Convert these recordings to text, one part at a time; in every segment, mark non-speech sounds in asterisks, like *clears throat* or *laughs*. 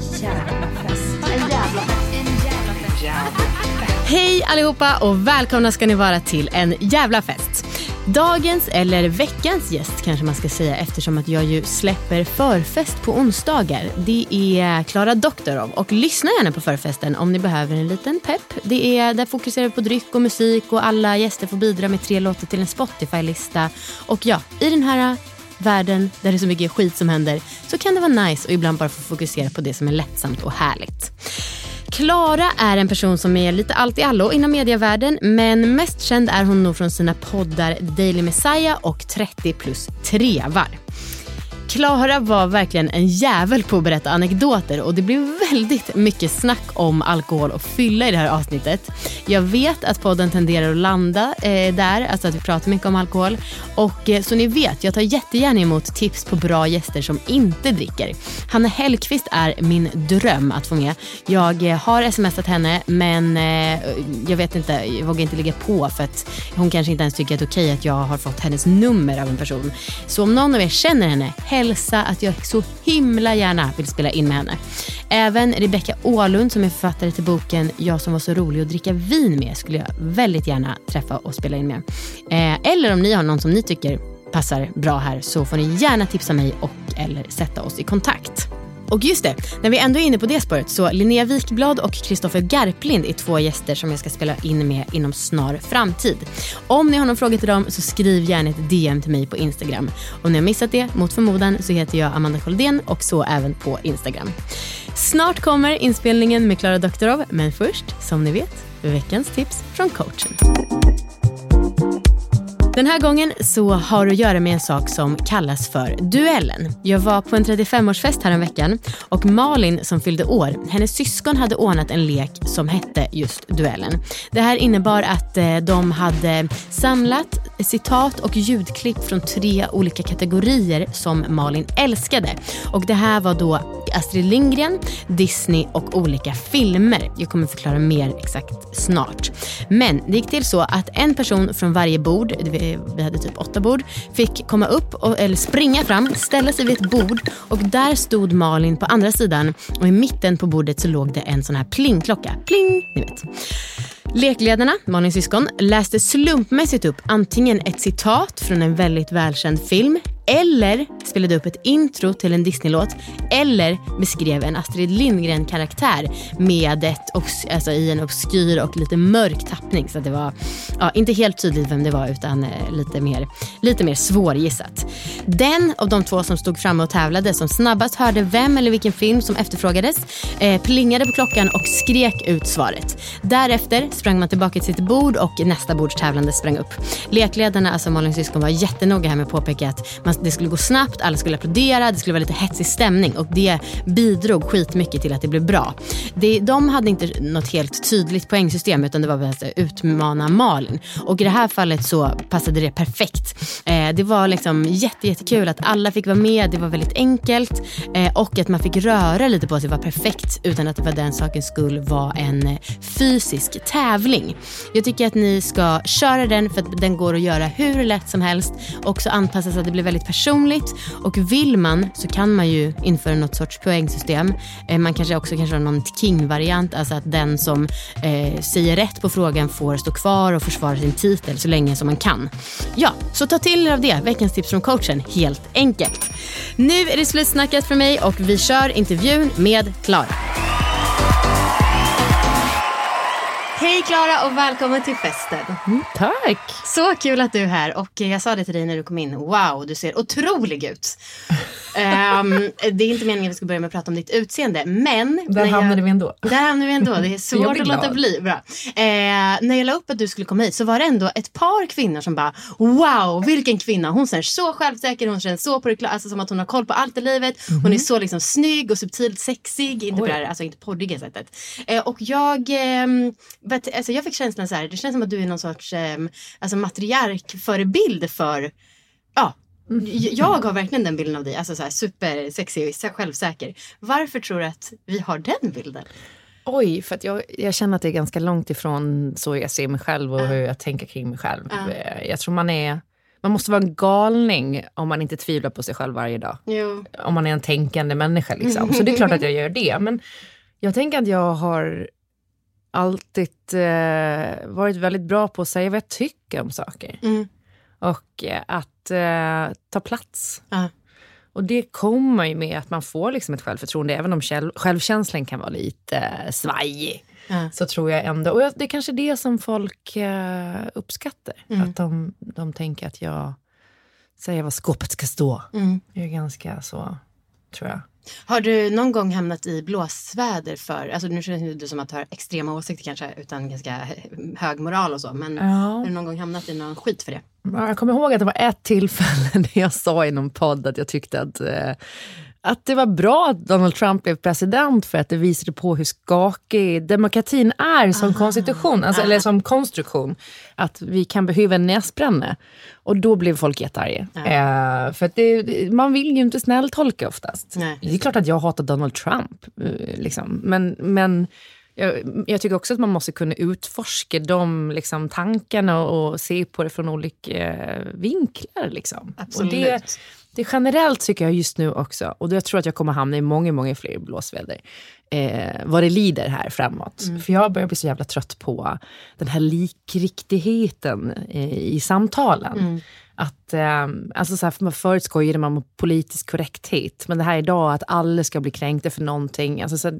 slash people today. En jävla fest. Hej allihopa och välkomna ska ni vara till en jävla fest. Dagens, eller veckans gäst kanske man ska säga eftersom att jag ju släpper förfest på onsdagar. Det är Klara Doktorov och lyssna gärna på förfesten om ni behöver en liten pepp. Det är, där fokuserar vi på dryck och musik och alla gäster får bidra med tre låtar till en Spotify-lista. Och ja, i den här världen där det är så mycket skit som händer så kan det vara nice och ibland bara få fokusera på det som är lättsamt och härligt. Klara är en person som är lite allt i allo inom medievärlden men mest känd är hon nog från sina poddar Daily Messiah och 30 plus trevar. Klara var verkligen en jävel på att berätta anekdoter och det blev väldigt mycket snack om alkohol och fylla i det här avsnittet. Jag vet att podden tenderar att landa eh, där, alltså att vi pratar mycket om alkohol. Och eh, så ni vet, jag tar jättegärna emot tips på bra gäster som inte dricker. Hanna Hellqvist är min dröm att få med. Jag eh, har smsat henne men eh, jag vet inte, jag vågar inte ligga på för att hon kanske inte ens tycker att det är okej att jag har fått hennes nummer av en person. Så om någon av er känner henne, hälsa att jag så himla gärna vill spela in med henne. Även Rebecka Åhlund som är författare till boken Jag som var så rolig att dricka vin med skulle jag väldigt gärna träffa och spela in med. Eh, eller om ni har någon som ni tycker passar bra här så får ni gärna tipsa mig och eller sätta oss i kontakt. Och just det, när vi ändå är inne på det spåret så Linnea Wikblad och Kristoffer Garplind är två gäster som jag ska spela in med inom snar framtid. Om ni har någon fråga till dem så skriv gärna ett DM till mig på Instagram. Om ni har missat det, mot förmodan, så heter jag Amanda Koldén och så även på Instagram. Snart kommer inspelningen med Klara Doktorov, men först, som ni vet, veckans tips från coachen. Den här gången så har det att göra med en sak som kallas för duellen. Jag var på en 35-årsfest häromveckan och Malin som fyllde år, hennes syskon hade ordnat en lek som hette just duellen. Det här innebar att eh, de hade samlat citat och ljudklipp från tre olika kategorier som Malin älskade. Och det här var då Astrid Lindgren, Disney och olika filmer. Jag kommer förklara mer exakt snart. Men det gick till så att en person från varje bord, vi vi hade typ åtta bord, fick komma upp och, eller springa fram, ställa sig vid ett bord och där stod Malin på andra sidan och i mitten på bordet så låg det en sån här plingklocka. Pling, ni vet. Lekledarna, Malins syskon, läste slumpmässigt upp antingen ett citat från en väldigt välkänd film eller spelade upp ett intro till en Disneylåt eller beskrev en Astrid Lindgren-karaktär med ett, alltså i en obskyr och lite mörk tappning. Så att det var ja, inte helt tydligt vem det var utan eh, lite, mer, lite mer svårgissat. Den av de två som stod framme och tävlade som snabbast hörde vem eller vilken film som efterfrågades eh, plingade på klockan och skrek ut svaret. Därefter sprang man tillbaka till sitt bord och nästa bords tävlande sprang upp. Lekledarna, alltså Malins syskon, var jättenoga här med att påpeka att man, det skulle gå snabbt, alla skulle applådera, det skulle vara lite hetsig stämning och det bidrog skitmycket till att det blev bra. Det, de hade inte något helt tydligt poängsystem utan det var att utmana Malin. Och i det här fallet så passade det perfekt. Eh, det var liksom jätte, jättekul att alla fick vara med, det var väldigt enkelt eh, och att man fick röra lite på sig var perfekt utan att det var den sakens skull var en eh, fysisk tävling. Jag tycker att ni ska köra den för att den går att göra hur lätt som helst Också anpassa så att det blir väldigt personligt. Och vill man så kan man ju införa något sorts poängsystem. Eh, man kanske också kanske har någon king-variant, alltså att den som eh, säger rätt på frågan får stå kvar och försvara sin titel så länge som man kan. Ja, så ta till er av det. Veckans tips från coachen, helt enkelt. Nu är det slutsnackat för mig och vi kör intervjun med Klara. Hej Klara och välkommen till festen. Mm, tack! Så kul att du är här och jag sa det till dig när du kom in. Wow, du ser otrolig ut. Um, det är inte meningen att vi ska börja med att prata om ditt utseende men. Där hamnade jag, vi ändå. Där hamnade vi ändå. Det är *laughs* svårt att låta bli. Bra. Uh, när jag la upp att du skulle komma hit så var det ändå ett par kvinnor som bara wow vilken kvinna. Hon känns så självsäker, hon känns så på det alltså som att hon har koll på allt i livet. Mm -hmm. Hon är så liksom snygg och subtilt sexig. Inte på det här, alltså inte poddiga sättet. Uh, och jag, um, but, alltså jag fick känslan så här, det känns som att du är någon sorts um, alltså matriarkförebild för ja, jag har verkligen den bilden av dig, alltså så här supersexig och självsäker. Varför tror du att vi har den bilden? Oj, för att jag, jag känner att det är ganska långt ifrån så jag ser mig själv och uh. hur jag tänker kring mig själv. Uh. Jag tror man är man måste vara en galning om man inte tvivlar på sig själv varje dag. Jo. Om man är en tänkande människa. Liksom. Så det är klart att jag gör det. Men jag tänker att jag har alltid eh, varit väldigt bra på att säga vad jag tycker om saker. Mm. Och eh, att eh, ta plats. Uh. Och det kommer ju med att man får liksom ett självförtroende, även om själv, självkänslan kan vara lite eh, svajig. Uh. Så tror jag ändå, och det är kanske det som folk eh, uppskattar. Mm. Att de, de tänker att jag säger var skåpet ska stå. Mm. Det är ganska så, tror jag. Har du någon gång hamnat i blåsväder för, alltså nu känns det som att du har extrema åsikter kanske utan ganska hög moral och så, men Ja. har du någon gång hamnat i någon skit för det? Jag kommer ihåg att det var ett tillfälle *laughs* när jag sa i någon podd att jag tyckte att, eh, att det var bra att Donald Trump blev president för att det visade på hur skakig demokratin är som konstitution, alltså, eller som konstruktion. Att vi kan behöva en näsbränna. Och då blev folk jättearga. Eh, för det, man vill ju inte snälltolka oftast. Nej. Det är klart att jag hatar Donald Trump, eh, liksom. men, men jag, jag tycker också att man måste kunna utforska de liksom, tankarna och, och se på det från olika eh, vinklar. Liksom. Absolut. Och det, det generellt tycker jag just nu också, och jag tror att jag kommer hamna i många, många fler blåsväder, eh, vad det lider här framåt. För jag börjar bli så jävla trött på den här likriktigheten eh, i samtalen. Att, eh, alltså så här, för förut skojade man om politisk korrekthet, men det här idag att alla ska bli kränkta för någonting. Alltså, så, här,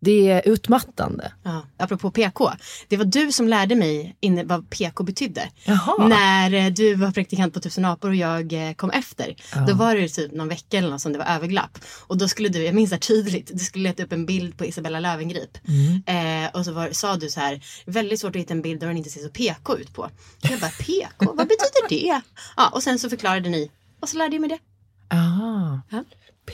det är utmattande. Ja, apropå PK. Det var du som lärde mig inne vad PK betydde. Jaha. När eh, du var praktikant på Tusen apor och jag eh, kom efter. Då var det typ någon vecka eller något som det var överglapp. Och då skulle du, jag minns det tydligt, du skulle leta upp en bild på Isabella Löwengrip. Eh, och så var, sa du så här, väldigt svårt att hitta en bild där hon inte ser så PK ut på. Jag bara, *laughs* PK, vad betyder det? Ja, och sen så förklarade ni. Och så lärde jag mig det. Ah. Ja.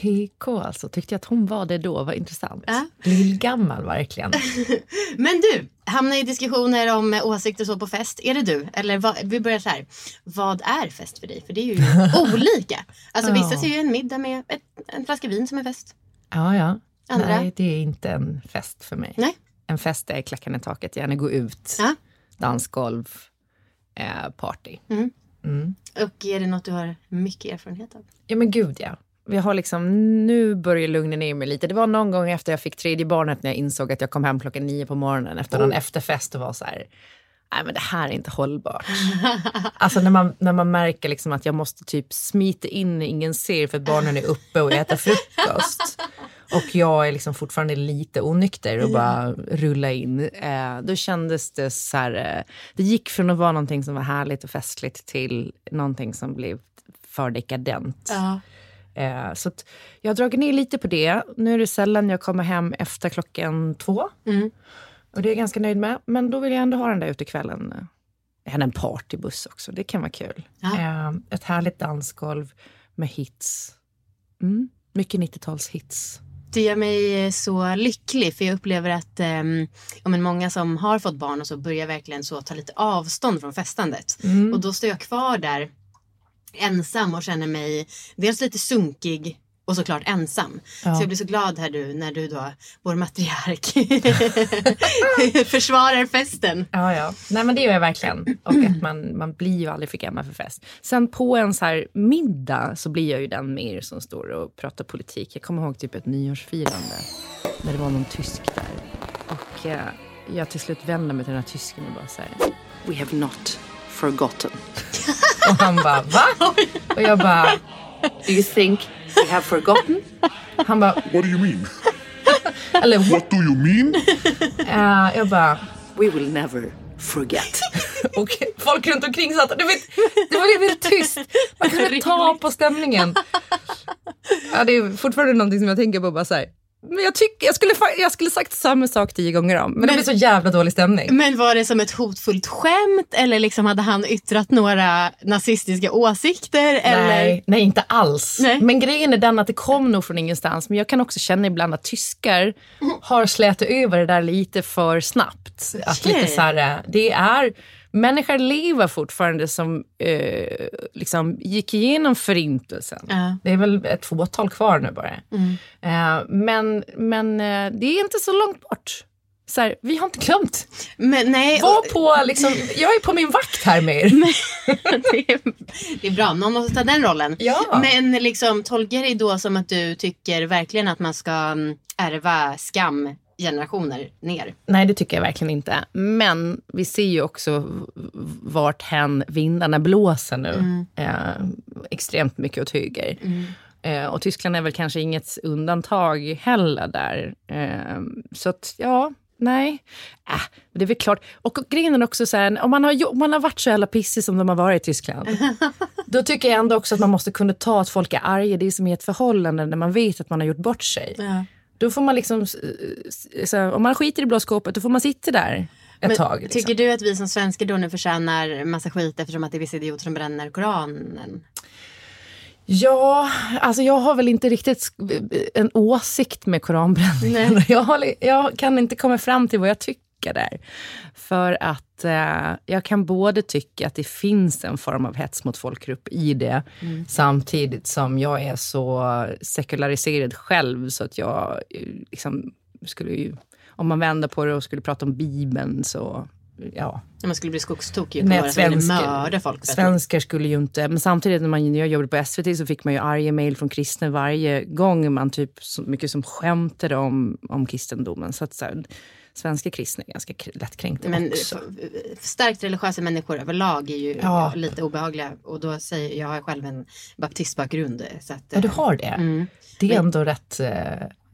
PK alltså, tyckte jag att hon var det då, var intressant. Ja. Lillgammal verkligen. *laughs* Men du, hamnar i diskussioner om åsikter så på fest. Är det du? Eller vad, vi börjar så här. Vad är fest för dig? För det är ju *laughs* olika. Alltså vissa Ja. ser ju en middag med ett, en flaska vin som en fest. Ja, ja. Andra? Nej, det är inte en fest för mig. Nej. En fest är klackarna i taket, gärna gå ut, Ja. dansgolv, eh, party. Och är det något du har mycket erfarenhet av? Ja men gud ja. Vi har liksom, nu börjar lugna ner mig lite. Det var någon gång efter jag fick tredje barnet när jag insåg att jag kom hem klockan nio på morgonen efter någon efterfest och var så här, nej men det här är inte hållbart. *laughs* alltså när man, när man märker liksom att jag måste typ smita in när ingen ser för att barnen är uppe och äter frukost. Och jag är liksom fortfarande lite onykter och bara rulla in. Eh, då kändes det så här, eh, det gick från att vara någonting som var härligt och festligt till någonting som blev för dekadent. Ja. Eh, så jag har dragit ner lite på det. Nu är det sällan jag kommer hem efter klockan två. Och det är jag ganska nöjd med. Men då vill jag ändå ha den där utekvällen. Jag hade en partybuss också, det kan vara kul. Ja. Eh, ett härligt dansgolv med hits. Mm. Mycket 90-talshits. Det gör mig så lycklig för jag upplever att um, ja, men många som har fått barn och så börjar verkligen så ta lite avstånd från festandet. Och då står jag kvar där ensam och känner mig dels lite sunkig och såklart ensam. Så jag blir så glad här du när du då, vår matriark, *laughs* försvarar festen. Ja, ja. Nej, men det gör jag verkligen. Och att man, man blir ju aldrig för gammal för fest. Sen på en så här middag så blir jag ju den mer som står och pratar politik. Jag kommer ihåg typ ett nyårsfirande när det var någon tysk där. Och eh, jag till slut vände mig till den här tysken och bara här, We have not forgotten. *laughs* *laughs* och han bara, va? Och jag bara, Do you think we have forgotten? Han bara, What do you mean? *laughs* eller What do you mean? Eh, jag bara, we will never forget. *laughs* och folk runt omkring satt du vet, det var väldigt tyst. Man kunde ta på stämningen. Ja, det är fortfarande någonting som jag tänker på. Bara så här. Men jag, tycker, jag, skulle, jag skulle sagt samma sak tio gånger om. Men, det blir så jävla dålig stämning. Men var det som ett hotfullt skämt eller liksom hade han yttrat några nazistiska åsikter? Eller? Nej, nej, inte alls. Nej. Men grejen är den att det kom nog från ingenstans. Men jag kan också känna ibland att tyskar har slätat över det där lite för snabbt. Att Okej. lite så här, det är, människor lever fortfarande som eh, liksom gick igenom förintelsen. Ja. Det är väl ett fåtal kvar nu bara. Eh, men men eh, det är inte så långt bort. Så här, vi har inte glömt. Men, nej, Var och- på, liksom, jag är på min vakt här med er. *laughs* det, är, det är bra, någon måste ta den rollen. Ja. Men liksom, tolkar det då som att du tycker verkligen att man ska mm, ärva skam generationer ner? Nej, det tycker jag verkligen inte. Men vi ser ju också vart hän vindarna blåser nu. Eh, extremt mycket åt höger. Eh, och Tyskland är väl kanske inget undantag heller där. Eh, så att, ja, nej. Äh, det är väl klart. Och grejen är också så här, om man har, om man har varit så jävla pissig som de har varit i Tyskland. *laughs* då tycker jag ändå också att man måste kunna ta att folk är arga. Det är som i ett förhållande när man vet att man har gjort bort sig. Då får man liksom, här, om man skiter i blå skåpet, då får man sitta där ett Men tag. Liksom. Tycker du att vi som svenskar då nu förtjänar massa skit eftersom att det är vissa idioter som bränner Koranen? Ja, alltså jag har väl inte riktigt en åsikt med koranbränningen. *laughs* Jag, har, jag kan inte komma fram till vad jag tycker där. För att eh, jag kan både tycka att det finns en form av hets mot folkgrupp i det, samtidigt som jag är så sekulariserad själv så att jag eh, liksom skulle ju, om man vänder på det och skulle prata om Bibeln så, ja, man skulle bli skogstokig på ville svenskar- mörda folk. Svenskar skulle ju inte... Men samtidigt när, man, när jag jobbade på SVT så fick man ju arga mejl från kristna varje gång man typ så mycket som skämtade om, om kristendomen. Så att så här, svenska kristna är ganska lättkränkta Men också. f- starkt religiösa människor överlag är ju Ja. lite obehagliga. Och då säger jag har själv en baptistbakgrund. Så att, Ja, du eh, har det? Mm. Det är ändå rätt eh,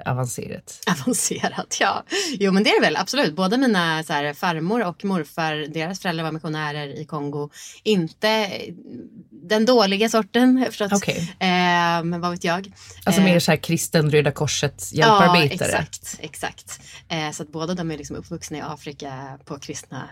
avancerat. Avancerat, ja. Jo men det är det väl absolut. Båda mina så här, farmor och morfar, deras föräldrar var missionärer i Kongo. Inte den dåliga sorten, förstått. Okej. Eh, men vad vet jag. Alltså Eh, mer så här kristen Röda Korset hjälparbetare. Ja, exakt. exakt. Eh, så att båda de är liksom uppvuxna i Afrika på kristna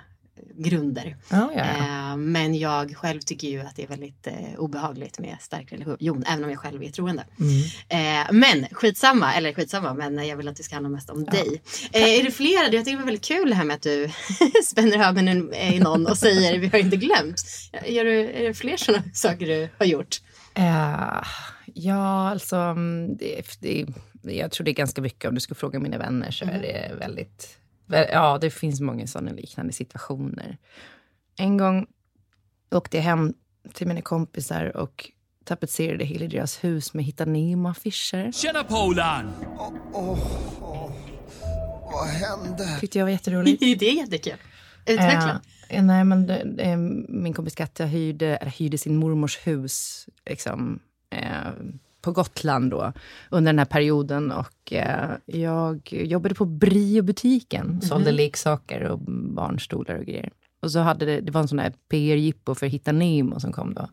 grunder. Ja, ja, ja. Eh, men jag själv tycker ju att det är väldigt eh, obehagligt med stark religion, även om jag själv är troende. Mm. Eh, men skitsamma, eller skitsamma, men jag vill att det ska handla mest om dig. Eh, är det flera, jag tycker det var väldigt kul det här med att du *laughs* spänner ögonen i någon och säger vi har inte glömt. Gör du, är det fler sådana saker du har gjort? Eh, ja, alltså... mm, Det, det, jag tror det är ganska mycket. Om du ska fråga mina vänner så är det väldigt... Ja, det finns många sådana liknande situationer. En gång åkte jag hem till mina kompisar och tapetserade hela deras hus med Hitta Nemo-affischer. Tjena Polan! Vad hände? tyckte jag var jätteroligt. *laughs* det är jättekul. Utveckla. Eh, nej, men det, eh, min kompis Katja hyrde, hyrde sin mormors hus liksom, eh, på Gotland då, under den här perioden. Och eh, jag jobbade på Brio-butiken, sålde leksaker och barnstolar och grejer. Och så hade det, det var en sån här PR-jippo för Hitta Nemo som kom då.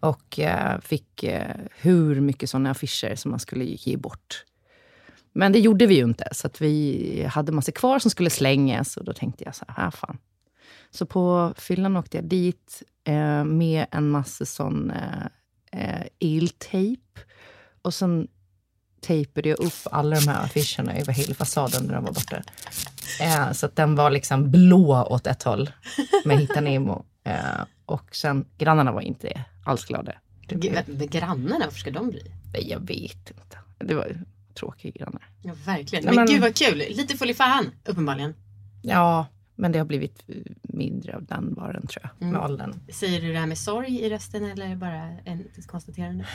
Och eh, fick eh, hur mycket såna affischer som man skulle ge bort. Men det gjorde vi ju inte, så att vi hade massor kvar som skulle slängas. Och då tänkte jag så här, ah, fan. Så på fyllan åkte jag dit eh, med en massa sån eh, eltejp. Och sen tejpade jag upp alla de här affischerna över hela fasaden när de var borta. Eh, så att den var liksom blå åt ett håll med Hitta Nemo. Eh, och sen, grannarna var inte alls glada. G- grannarna, varför ska de? Nej, jag vet inte. Det var tråkiga grannar. Ja, verkligen. Men, men- gud vad kul. Lite full i fan, uppenbarligen. Ja, men det har blivit mindre av den varan tror jag, med åldern. Säger du det här med sorg i rösten eller bara en, ett konstaterande?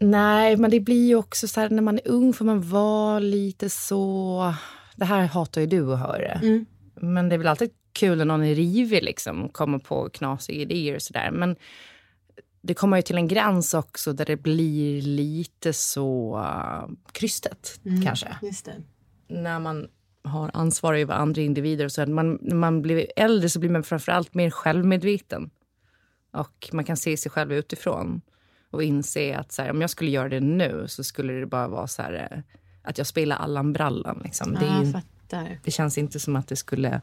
Nej, men det blir ju också så här när man är ung får man vara lite så... Det här hatar ju du att höra. Mm. Men det är väl alltid kul när någon är rivig liksom, kommer på knasiga idéer och sådär. Men det kommer ju till en gräns också där det blir lite så uh, krystat kanske. Just det. När man har ansvar över andra individer och så. Man, när man blir äldre så blir man framförallt mer självmedveten. Och man kan se sig själv utifrån och inse att så här, om jag skulle göra det nu så skulle det bara vara så här, eh, att jag spelar Allan Brallan. Liksom. Det, ju, det känns inte som att det skulle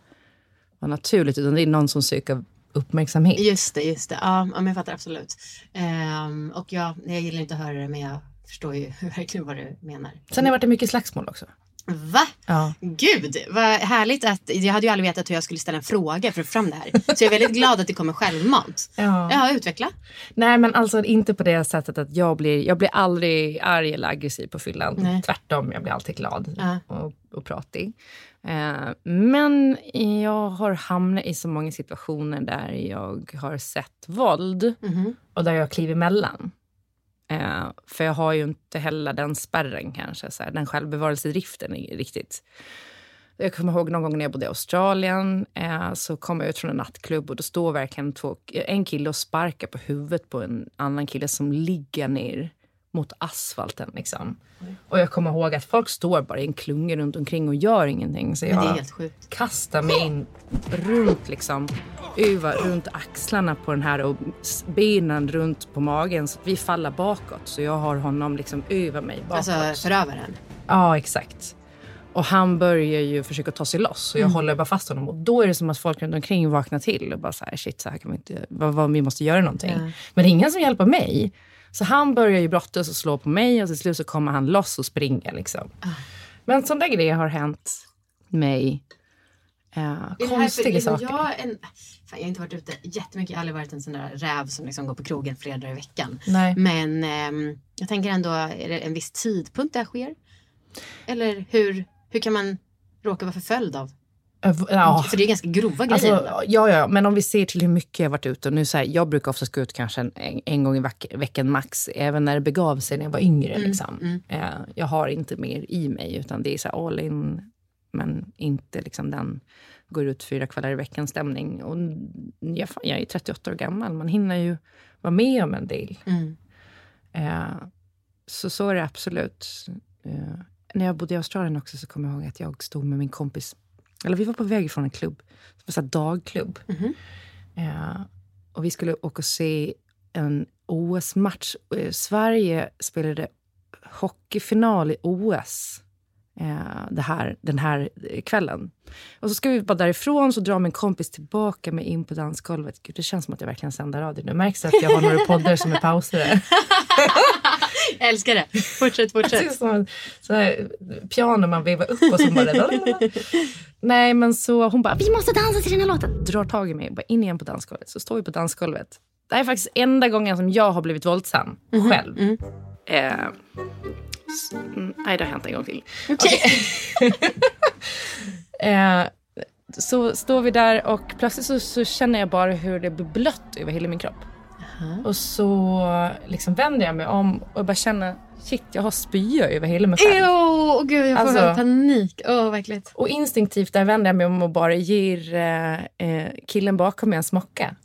vara naturligt utan det är någon som söker uppmärksamhet. Just det, just det. Ja, ja men jag fattar absolut. Ehm, och ja, jag gillar inte att höra det men jag förstår ju *laughs* verkligen vad du menar. Sen har det varit mycket slagsmål också. Va? Ja. Gud, vad härligt att jag hade ju aldrig vetat hur jag skulle ställa en fråga för att få fram det här. Så jag är väldigt glad att det kommer självmant. Ja. Ja, utveckla. Nej, men alltså inte på det sättet att jag blir, jag blir aldrig arg eller aggressiv på fyllan. Nej. Tvärtom, jag blir alltid glad Ja. och, och pratig. Eh, men jag har hamnat i så många situationer där jag har sett våld Mhm. och där jag kliver emellan. Eh, för jag har ju inte heller den spärren kanske, så här, den självbevarelsedriften riktigt. Jag kommer ihåg någon gång när jag bodde i Australien eh, så kom jag ut från en nattklubb och då står verkligen två, en kille och sparkar på huvudet på en annan kille som ligger ner mot asfalten. Liksom. Och jag kommer ihåg att folk står bara i en klunga runt omkring och gör ingenting. Så jag kastar mig in runt, liksom, över, runt axlarna på den här och benen runt på magen så att vi faller bakåt. Så jag har honom liksom över mig bakåt. Alltså förövaren. Ja, exakt. Och han börjar ju försöka ta sig loss och jag håller bara fast honom. Och då är det som att folk runt omkring vaknar till och bara så här, shit, så här kan vi inte, vad, vad, vi måste göra någonting. Men det är ingen som hjälper mig. Så han börjar ju brottas och slå på mig och till slut så kommer han loss och springer liksom. Men sådana där grejer har hänt mig. Eh, här för- konstiga liksom, saker. Jag, en, fan, jag har inte varit ute jättemycket. Jag har aldrig varit en sån där räv som liksom går på krogen flera dagar i veckan. Nej. Men ehm, jag tänker ändå, är det en viss tidpunkt det här sker? Eller hur, hur kan man råka vara förföljd av? Ja. För det är ganska grova grejer. Alltså, ja, ja, men om vi ser till hur mycket jag varit ute. Och nu så här, jag brukar oftast gå ut kanske en, en, gång i veck, veckan max. Även när det begav sig när jag var yngre. Mm, liksom. Eh, jag har inte mer i mig. Utan det är så här all in. Men inte liksom den går ut fyra kvällar i veckan stämning. Och jag, fan, jag är 38 år gammal. Man hinner ju vara med om en del. Mm. Eh, så så är det absolut. Eh, när jag bodde i Australien också så kommer jag ihåg att jag stod med min kompis. Eller vi var på väg från en klubb. Det var så här dagklubb. Eh, och vi skulle åka och se en OS-match. Eh, Sverige spelade hockeyfinal i OS. Eh, här, den här kvällen. Och så ska vi bara därifrån så drar min kompis tillbaka mig in på dansgolvet. Gud, det känns som att jag verkligen sänder radio. Nu märks att jag har några poddar som är pausade. *laughs* Jag älskar det. Fortsätt, Det fortsätt. som så här, piano man vevar upp och så bara... Nej, men så hon bara, vi måste dansa till den här låten. Drar tag i mig och bara in igen på dansgolvet. Så står vi på dansgolvet. Det här är faktiskt enda gången som jag har blivit våldsam själv. Eh, s- mm, nej, det har hänt en gång till. Okej. *laughs* eh, så står vi där och plötsligt så, så känner jag bara hur det blir blött över hela min kropp. Och så liksom vänder jag mig om och bara känner shit, jag har spya över hela mig själv. Jo, oh, gud jag får Alltså- panik. Oh, verkligen. Och instinktivt där vänder jag mig om och bara ger eh, eh, killen bakom mig en smocka.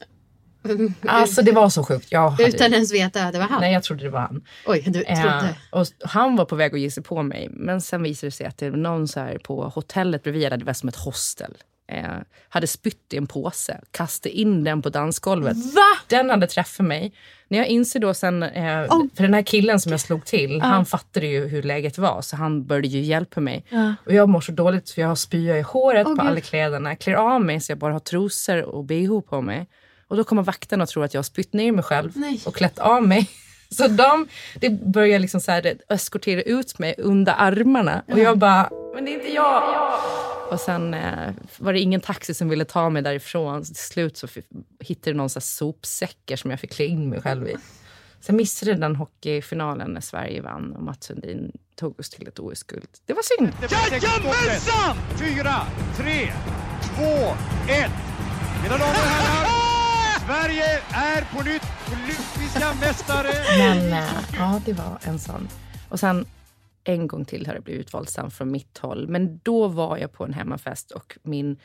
Alltså det var så sjukt. Jag hade, Utan ens veta att det var han. Nej, jag trodde det var han. Oj, du Eh, trodde. och han var på väg att ge sig på mig. Men sen visade det sig att det var någon så här på hotellet bredvid, det var som ett hostel. Eh, hade spytt i en påse, kastade in den på dansgolvet. Va? Den hade träffat mig. När jag inser då sen, eh, för den här killen som jag slog till, han fattade ju hur läget var så han började ju hjälpa mig. Och jag mår så dåligt för jag har spya i håret på alla kläderna, klär av mig så jag bara har trosor och bh på mig. Och då kommer vakten och tror att jag har spytt ner mig själv Nej. och klätt av mig. Så de det börjar liksom så här, eskortera ut mig under armarna och jag bara, men det är inte jag. Och sen eh, var det ingen taxi som ville ta mig därifrån. Så till slut så hittade jag någon så här sopsäckar som jag fick klä in mig själv i. Sen missade den hockeyfinalen när Sverige vann och Mats Sundin tog oss till ett OS-guld. Det var synd. Jajamensan! Fyra, tre, två, ett. Mina damer och herrar, *laughs* Sverige är på nytt olympiska mästare. Men eh, ja, det var en sån. Och sen en gång till har det blivit våldsam från mitt håll. Men då var jag på en hemmafest och min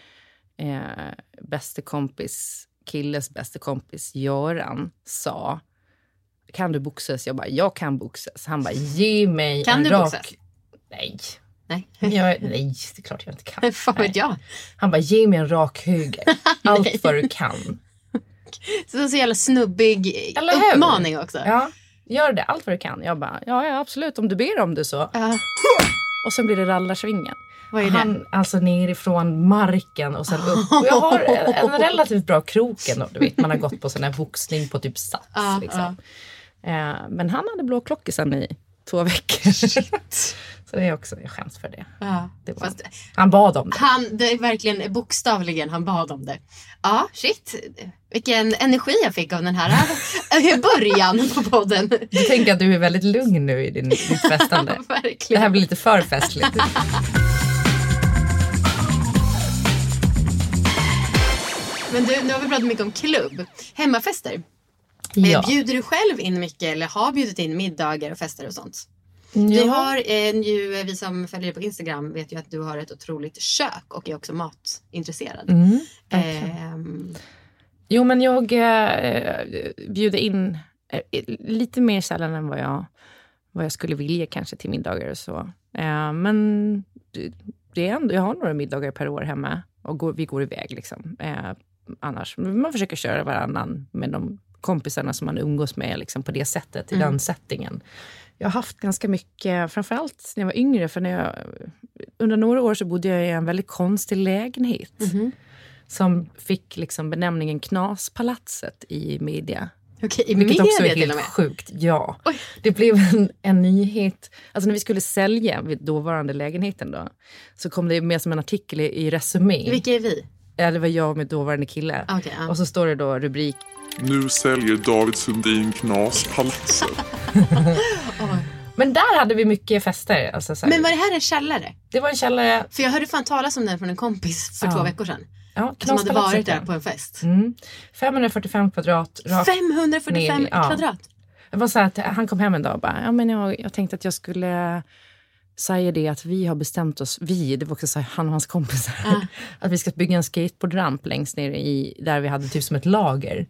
eh, bästa kompis, killes bästa kompis Göran sa kan du boxas? Jag bara, jag kan boxas. Han bara, ge mig Kan en du rak... boxas? Nej. Nej. Jag, nej, det är klart jag inte kan. *laughs* Fan vet jag. Han bara, ge mig en rak höger. *laughs* Allt vad du kan. Så det är så jävla snubbig uppmaning också. Ja, gör det. Allt vad du kan. Jag bara, ja, ja absolut. Om du ber om det så. Ja. Och sen blir det rallarsvingen. Vad är det? Han, alltså nerifrån marken och sen upp. Och jag har en, en *laughs* relativt bra krok ändå. Du vet, man har gått på sån här boxning på typ sats. Ja, liksom. Eh, men han hade blå klockisen i två veckor. *laughs* så det är också, jag skäms för det. Ja. det var, Fast han bad om det. han, det är verkligen bokstavligen han bad om det. Ja, shit. Vilken energi jag fick av den här eh, början på podden. Du tänker att du är väldigt lugn nu i din, ditt festande. *laughs* Det här blir lite för festligt. Men du, nu har vi pratat mycket om klubb. Hemmafester. Ja. Eh, Bjuder du själv in mycket eller har bjudit in middagar och fester och sånt? Ja. Vi har eh, ju, vi som följer dig på Instagram vet ju att du har ett otroligt kök och är också matintresserad. Mm, Ehm, Jo, men jag eh, bjuder in eh, lite mer sällan än vad jag, vad jag skulle vilja kanske till middagar och så. Eh, men det, är ändå, jag har några middagar per år hemma och går, vi går iväg. Liksom. Eh, annars, man försöker köra varannan med de kompisarna som man umgås med liksom, på det sättet, i den settingen. Jag har haft ganska mycket, framförallt när jag var yngre, för när jag, under några år så bodde jag i en väldigt konstig lägenhet som fick liksom benämningen Knaspalatset i media. Okej, i Vilket också är media helt sjukt. Ja. Oj. Det blev en, en nyhet. Alltså när vi skulle sälja vid dåvarande lägenheten då, så kom det med som en artikel i, i Resumé. Vilka är vi? Ja, det var jag med dåvarande kille. Okej, ja. Och så står det då rubrik Nu säljer David Sundin Knaspalatset. *laughs* *laughs* Men där hade vi mycket fester. Alltså, så här, Men var det här en källare? Det var en källare. För jag hörde fan talas om den från en kompis för Ja. två veckor sedan. Ja, Som hade varit där ja. på en fest. Mm. 545 kvadrat. rakt 545 ner, ja. kvadrat. Det var så här att han kom hem en dag och bara, ja, men jag, jag tänkte att jag skulle säga det att vi har bestämt oss, vi, det var också han och hans kompisar, *laughs* att vi ska bygga en skateboardramp längst ner i, där vi hade typ som ett lager.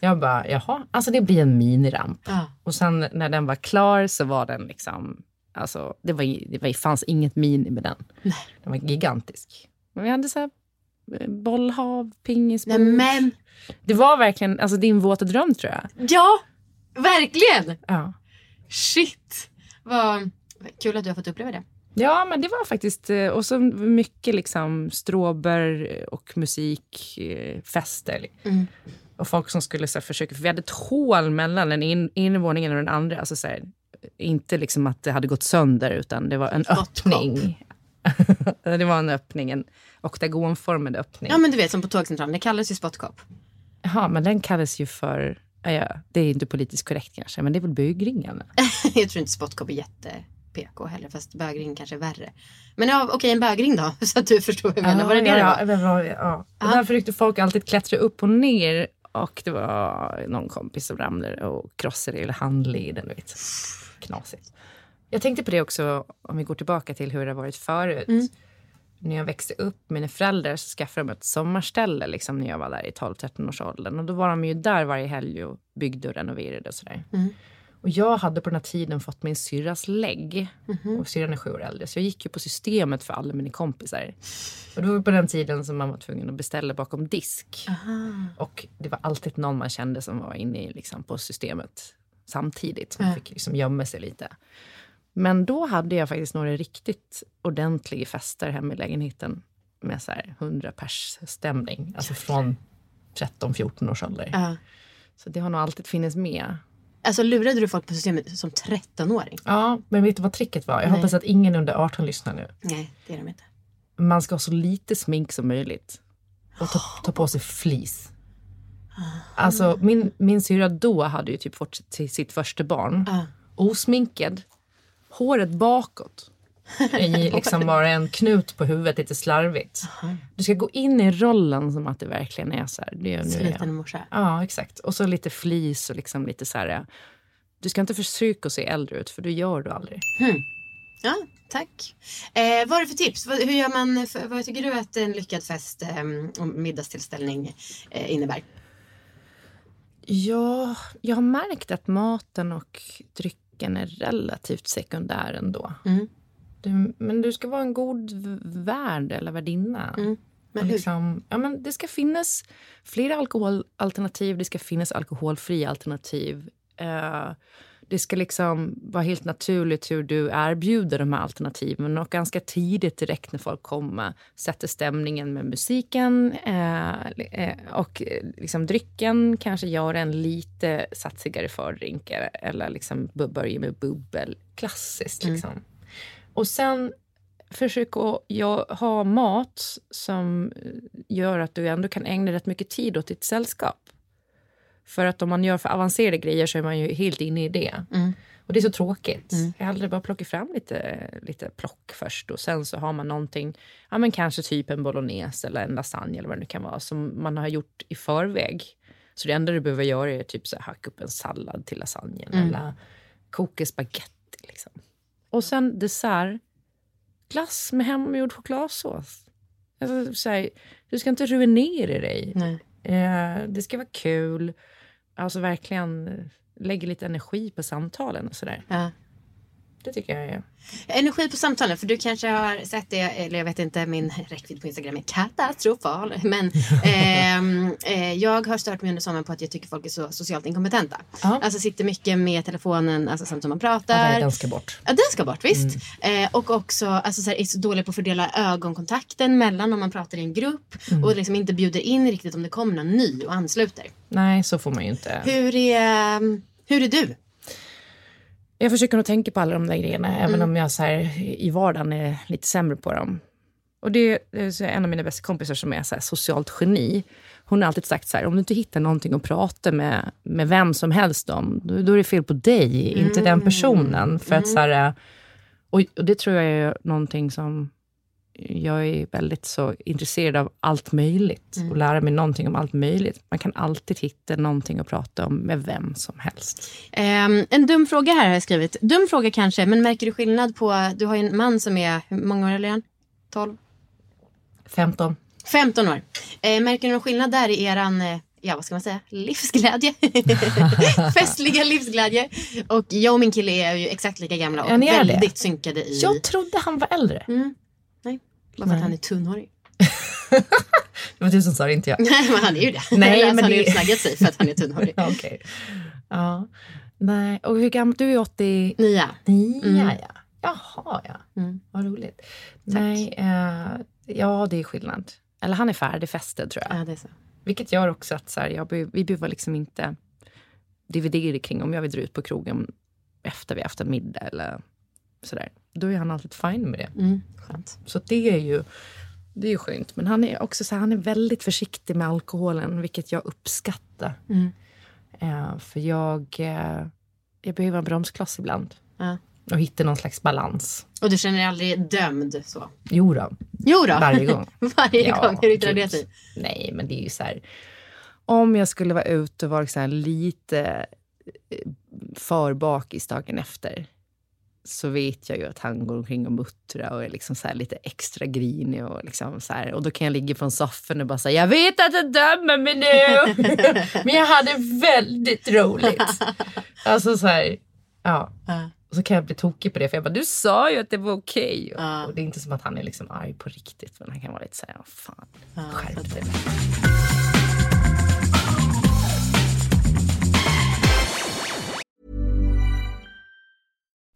Jag bara, jaha, alltså det blir en miniramp. Ja. Och sen när den var klar så var den liksom, alltså det, var, det var, fanns inget mini med den. Den var gigantisk. Men vi hade så här eh, bollhav, pingisbord. Nej, men Det var verkligen alltså, din våta dröm tror jag. ja, verkligen. Ja. Shit. Vad kul att du har fått uppleva det. Ja, men det var faktiskt... eh, Och så mycket liksom stråber och musik, eh. Mm. Och folk som skulle så här, försöka... För vi hade ett hål mellan den in, ena våningen och den andra. Alltså, så här, inte liksom att det hade gått sönder, utan det var en öppning. *laughs* det var en öppning, en oktagonformad öppning. Ja men du vet som på tågcentralen, det kallas ju spottkopp. Jaha, men den kallas ju för... Ja, ja, det är inte politiskt korrekt kanske, men det är väl bögringen? *laughs* jag tror inte spottkopp är jätte PK heller, fast bögring kanske är värre. Men ja, okej en bögring då, *laughs* så att du förstår vad jag menar. var det det ja, det var? Ja. Och Därför försökte folk alltid klättra upp och ner. Och det var någon kompis som ramlade och krossade hela handleden. Vet. Knasigt. Jag tänkte på det också, om vi går tillbaka till hur det har varit förut. Mm. När jag växte upp mina föräldrar så skaffade de ett sommarställe liksom, när jag var där i 12-13 års åldern. Och då var de ju där varje helg och byggde och renoverade och sådär. Mm. Och jag hade på den här tiden fått min syrras lägg. Och syrran är sju år äldre. Så jag gick ju på systemet för alla mina kompisar. Och det var på den tiden som man var tvungen att beställa bakom disk. Och det var alltid någon man kände som var inne i, liksom, på systemet samtidigt. Som fick liksom gömma sig lite. Men då hade jag faktiskt några riktigt ordentliga fester hemma i lägenheten. Med så här 100 pers stämning. Alltså från 13-14 års ålder. Ja. Så det har nog alltid funnits med. Alltså lurade du folk på systemet som 13-åring? Ja, men vet du vad tricket var? Jag Nej. hoppas att ingen under 18 lyssnar nu. Nej, det är de inte. Man ska ha så lite smink som möjligt. Och ta, ta på sig flis. Alltså min, min syrra då hade ju typ fått sitt första barn. Osminkad. Håret bakåt. *laughs* I liksom bara en knut på huvudet lite slarvigt. Du ska gå in i rollen som att det verkligen är så här. Det är, nu. Sliten morsa. Ja, exakt. Och så lite flis och liksom lite så här. Du ska inte försöka se äldre ut för det gör du aldrig. Ja, tack. Eh, vad är det för tips? Hur gör man, för, vad tycker du att en lyckad fest eh, och middagstillställning eh, innebär? Ja, jag har märkt att maten och drycken är relativt sekundär ändå. Mm. Du, men du ska vara en god värd eller värdinna. Mm. Men liksom, ja, men det ska finnas flera alkoholalternativ, det ska finnas alkoholfria alternativ. Eh, det ska liksom vara helt naturligt hur du erbjuder de här alternativen och ganska tidigt direkt när folk kommer sätter stämningen med musiken eh, eh, och eh, liksom drycken kanske gör en lite satsigare fördrink eller liksom b- börja med bubbel. Klassiskt liksom. Och sen försök att ja, ha mat som eh, gör att du ändå kan ägna rätt mycket tid åt ditt sällskap. För att om man gör för avancerade grejer så är man ju helt inne i det. Och det är så tråkigt. Jag hade bara plockat fram lite, lite plock först och sen så har man någonting, ja men kanske typ en bolognese eller en lasagne eller vad det nu kan vara, som man har gjort i förväg. Så det enda du behöver göra är typ så här, hacka upp en sallad till lasagnen eller koka spagetti. Liksom. Och sen dessert, glass med hemgjord chokladsås. Alltså, så här, du ska inte ruinera dig. Nej. Eh, det ska vara kul. Alltså verkligen eh, lägga lite energi på samtalen och sådär. Ja. Det tycker jag är... Energi på samtalen, för du kanske har sett det, eller jag vet inte, min räckvidd på Instagram är katastrofal. Men *laughs* ehm, eh, jag har stört mig under sommaren på att jag tycker folk är så socialt inkompetenta. Ja. Alltså sitter mycket med telefonen alltså, samtidigt som man Ja, pratar. den ska bort. Ja, den ska bort, visst. Eh, och också alltså, så här, är så dålig på att fördela ögonkontakten mellan om man pratar i en grupp och liksom inte bjuder in riktigt om det kommer någon ny och ansluter. Nej, så får man ju inte. Hur är, hur är du? Jag försöker nog tänka på alla de där grejerna, även om jag så här, i vardagen är lite sämre på dem. Och det är så en av mina bästa kompisar som är så här, socialt geni. Hon har alltid sagt så här, om du inte hittar någonting att prata med, med vem som helst om, då, då är det fel på dig, inte den personen. För att så här, och, och det tror jag är någonting som jag är väldigt så intresserad av allt möjligt och lära mig någonting om allt möjligt. Man kan alltid hitta någonting att prata om med vem som helst. Ehm, en dum fråga här har jag skrivit. Dum fråga kanske, men märker du skillnad på... Du har ju en man som är, hur många år är han? 12? 15. 15 år. Eh, märker du någon skillnad där i eran, eh, ja vad ska man säga, livsglädje? *laughs* Festliga livsglädje. Och jag och min kille är ju exakt lika gamla och är det. väldigt synkade i... Jag trodde han var äldre. Nej, bara för att han är tunnhårig. *laughs* Det var du som sa det, inte jag. Nej, men han är ju det. Nej, Eller, alltså, men han har det- snaggat sig för att han är tunnhårig. *laughs* Okej. Ja. Nej, och hur gammal? Du är 89? Nia. ja. Jaha, ja. Mm. Vad roligt. Nej, eh, ja det är skillnad. Eller han är färdigfästad tror jag. Ja, det är så. Vilket gör också att så här, jag, vi behöver liksom inte dividera kring om jag vill dra ut på krogen efter vi haft en middag eller sådär. Då är han alltid fine med det. Mm. Så det är ju det är ju skönt. Men han är också så här, han är väldigt försiktig med alkoholen, vilket jag uppskattar. Mm. Eh, för jag, eh, jag behöver en bromskloss ibland. Ja. Och hitta någon slags balans. Och du känner dig aldrig dömd så? Jo då, Jo då. varje gång. *laughs* Varje Ja, gång. Hur yttrar det sig? Nej, men det är ju så här. Om jag skulle vara ute och vara så lite eh, för bakis dagen efter så vet jag ju att han går omkring och muttrar och är liksom så lite extra grinig. Och, liksom så här, och då kan jag ligga från soffan och bara säga jag vet att du dömer mig nu, *laughs* men jag hade väldigt roligt. Alltså så här, ja. Ja. Och så kan jag bli tokig på det för jag bara, du sa ju att det var okej. Ja. Och det är inte som att han är liksom arg på riktigt, men han kan vara lite så här, fan, Ja, skärp dig.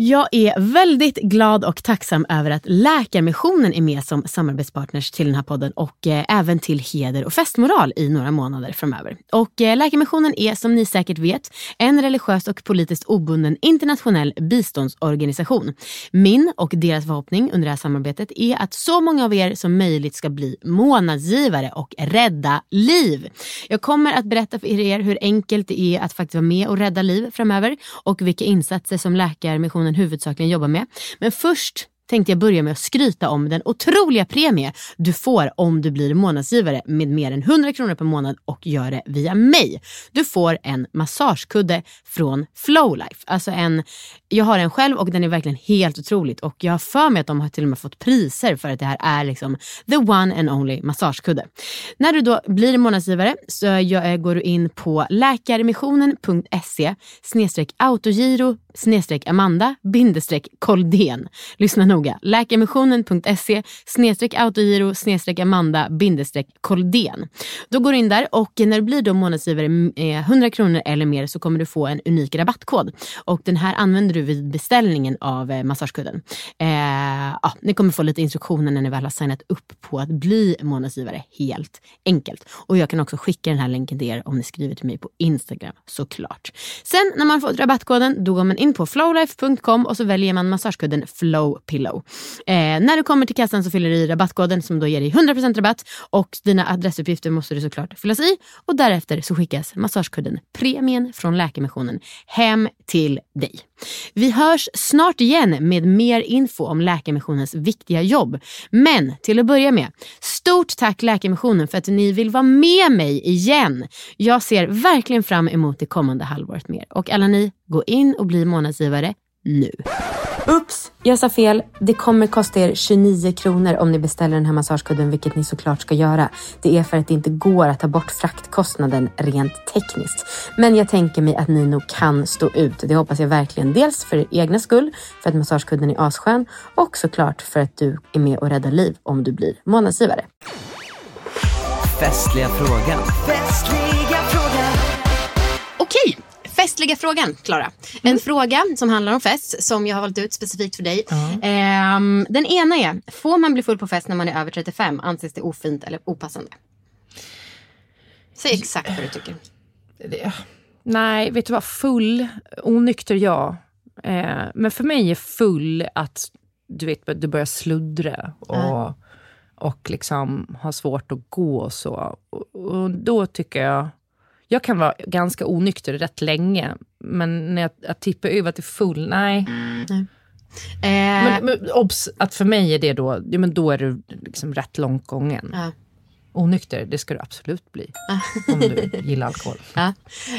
Jag är väldigt glad och tacksam över att Läkarmissionen är med som samarbetspartners till den här podden och eh, även till Heder och festmoral i några månader framöver. Och eh, Läkarmissionen är som ni säkert vet en religiös och politiskt obunden internationell biståndsorganisation. Min och deras förhoppning under det här samarbetet är att så många av er som möjligt ska bli månadsgivare och rädda liv. Jag kommer att berätta för er hur enkelt det är att faktiskt vara med och rädda liv framöver och vilka insatser som Läkarmissionen huvudsakligen jobbar med. Men först tänkte jag börja med att skryta om den otroliga premie du får om du blir månadsgivare med mer än 100 kronor per månad och gör det via mig. Du får en massagekudde från Flowlife. Alltså en, jag har en själv och den är verkligen helt otroligt och jag har för mig att de har till och med fått priser för att det här är liksom the one and only massagekudde. När du då blir månadsgivare så jag, eh, går du in på läkarmissionen.se autogiro snedstreck Amanda bindestreck Koldén. Lyssna noga. Läkemissionen.se snedstreck autogiro snedstreck Amanda bindestreck Koldén. Då går du in där och när du blir då månadsgivare mm, eh, 100 kronor eller mer så kommer du få en unik rabattkod. Och den här använder du vid beställningen av eh, massagekudden. Eh, ja, ni kommer få lite instruktioner när ni väl har signat upp på att bli månadsgivare. Helt enkelt. Och jag kan också skicka den här länken till er om ni skriver till mig på Instagram såklart. Sen när man fått rabattkoden då går man in in på flowlife.com och så väljer man massagekudden Flow Pillow. Eh, när du kommer till kassan så fyller du i rabattkoden som då ger dig 100% rabatt och dina adressuppgifter måste du såklart fyllas i och därefter så skickas massagekudden Premien från Läkarmissionen hem till dig. Vi hörs snart igen med mer info om Läkarmissionens viktiga jobb. Men till att börja med, stort tack Läkarmissionen för att ni vill vara med mig igen. Jag ser verkligen fram emot det kommande halvåret mer. Och alla ni, gå in och bli månadsgivare nu. Ups, jag sa fel. Det kommer kosta er 29 kronor om ni beställer den här massagekudden, vilket ni såklart ska göra. Det är för att det inte går att ta bort fraktkostnaden rent tekniskt. Men jag tänker mig att ni nog kan stå ut. Det hoppas jag verkligen. Dels för er egna skull, för att massagekudden är asskön och såklart för att du är med och räddar liv om du blir månadsgivare. Festliga frågan. Festliga frågan. Festliga frågan, Klara. En fråga som handlar om fest som jag har valt ut specifikt för dig. Ehm, den ena är, får man bli full på fest när man är över 35? Anses det ofint eller opassande? Säg exakt vad du tycker. Det, nej, vet du vad? Full, onykter ja. Eh, men för mig är full att du vet, du börjar sluddra och, Ja. och liksom har svårt att gå och så. Och, och då tycker jag... Jag kan vara ganska onykter rätt länge, men när jag, jag tippar över till full, nej. Eh, Men, men obs, att för mig är det då, ja, men då är du liksom rätt långt gången. Ja. Onykter, det ska du absolut bli. *laughs* om du gillar alkohol. Ja.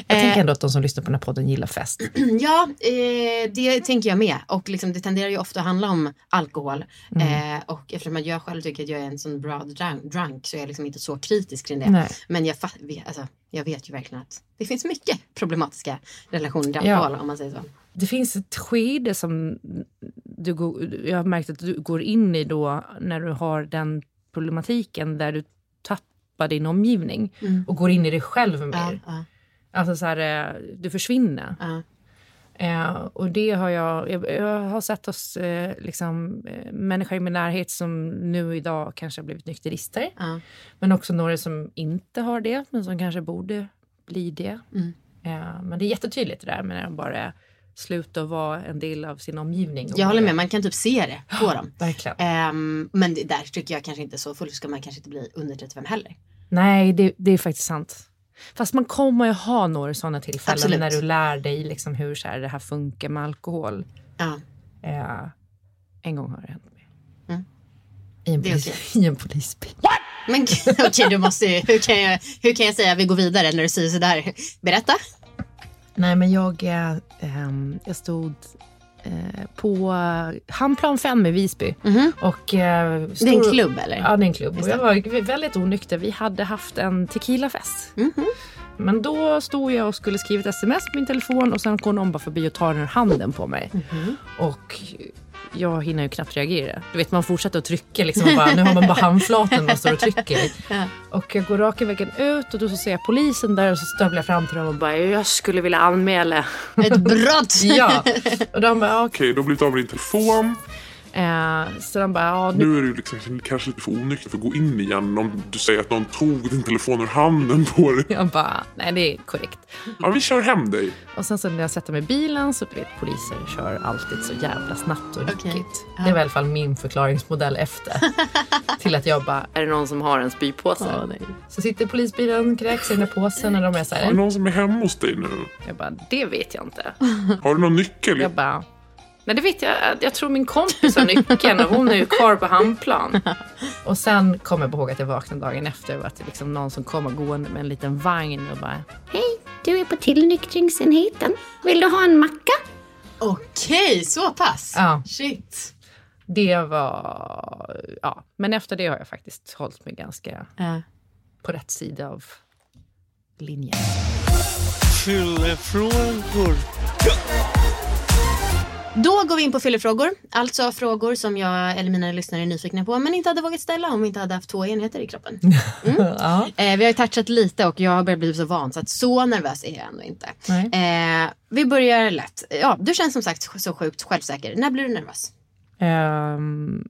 Jag Eh, tänker ändå att de som lyssnar på den här podden gillar fest. *clears throat* Ja, eh, det tänker jag med. Och liksom, det tenderar ju ofta att handla om alkohol. Mm. Eh, och eftersom jag själv tycker att jag är en sån bra drunk, drunk så är jag liksom inte så kritisk kring det. Nej. Men jag, alltså, jag vet ju verkligen att det finns mycket problematiska relationer till Ja. alkohol om man säger så. Det finns ett skede som du jag har märkt att du går in i då när du har den problematiken där du tappar din omgivning Mm. och går in i dig själv mer. Ja, ja, Alltså så här, eh, du försvinner. ja. Eh, och det har jag, jag, jag har sett oss, eh, liksom, eh, människor i min närhet som nu idag kanske har blivit nykterister. Ja. Men också några som inte har det, men som kanske borde bli det. Mm. Eh, men det är jättetydligt det där med när de bara slutar vara en del av sin omgivning. Jag håller med, man kan typ se det på dem. Verkligen. Ehm, men det där tycker jag kanske inte så full ska man kanske inte bli under 35 heller. Nej, det, det är faktiskt sant. Fast man kommer ju ha några sådana tillfällen Absolut. när du lär dig liksom hur så här, det här funkar med alkohol. Ja. Eh, en gång har det hänt mig. Mm. I, en polis, *laughs* I en polisbil. Men *laughs* okej, du måste ju, hur, kan jag, hur kan jag säga vi går vidare när du säger sådär? Berätta. Nej, men jag, eh, jag stod eh, på Hamnplan 5 i Visby. Och, eh, Mhm. Det är en klubb, eller? Ja, det är en klubb. Och jag var väldigt onykter. Vi hade haft en tequilafest. Men då stod jag och skulle skriva ett sms på min telefon och sen kom någon bara förbi och tar den ur handen på mig. Och jag hinner ju knappt reagera. Du vet, man fortsätter att trycka. Liksom, och bara, nu har man bara handflaten och står och trycker. *laughs* Ja. Och jag går raka vägen ut och då så ser jag polisen där och så stövlar jag fram till dem och bara, jag skulle vilja anmäla. Ett brott! *laughs* ja. Och de bara, Okej, du har blivit av med din telefon. Eh, så de bara, ja, nu... Nu är du liksom kanske lite för onykter för att gå in igen om du säger att någon tog din telefon ur handen på dig. *laughs* Jag bara, nej det är korrekt. Ja, vi kör hem dig. Och sen så när jag sätter mig i bilen så vet poliser kör alltid så jävla snabbt och ryckigt. Okej. Ja. Det var i alla fall min förklaringsmodell efter. *laughs* till att jag bara, är det någon som har en spypåse? Åh, nej. så sitter polisbilen, kräks i den där påsen och de är så Är det här. någon som är hemma hos dig nu? Jag bara, det vet jag inte. Har du någon nyckel? Jag bara, nej det vet jag, jag tror min kompis har nyckeln och hon är ju kvar på hamnplan. *laughs* Och sen kom jag ihåg att jag vaknade dagen efter och att det liksom någon som kom gående med en liten vagn och bara, Hej, du är på tillnyktringsenheten. Vill du ha en macka? Okej, så pass? Ja. Shit. Det var... Ja, men efter det har jag faktiskt hållit mig ganska Ja. på rätt sida av linjen. Fyllefrågor. Då går vi in på fyllefrågor. Alltså frågor som jag eller mina lyssnare är nyfikna på men inte hade vågat ställa om vi inte hade haft två enheter i kroppen. *laughs* ja. Eh, vi har ju touchat lite och jag har börjat bli så van så att så nervös är jag ändå inte. Eh, vi börjar lätt. Ja, du känns som sagt så sjukt självsäker. När blir du nervös? Ehm,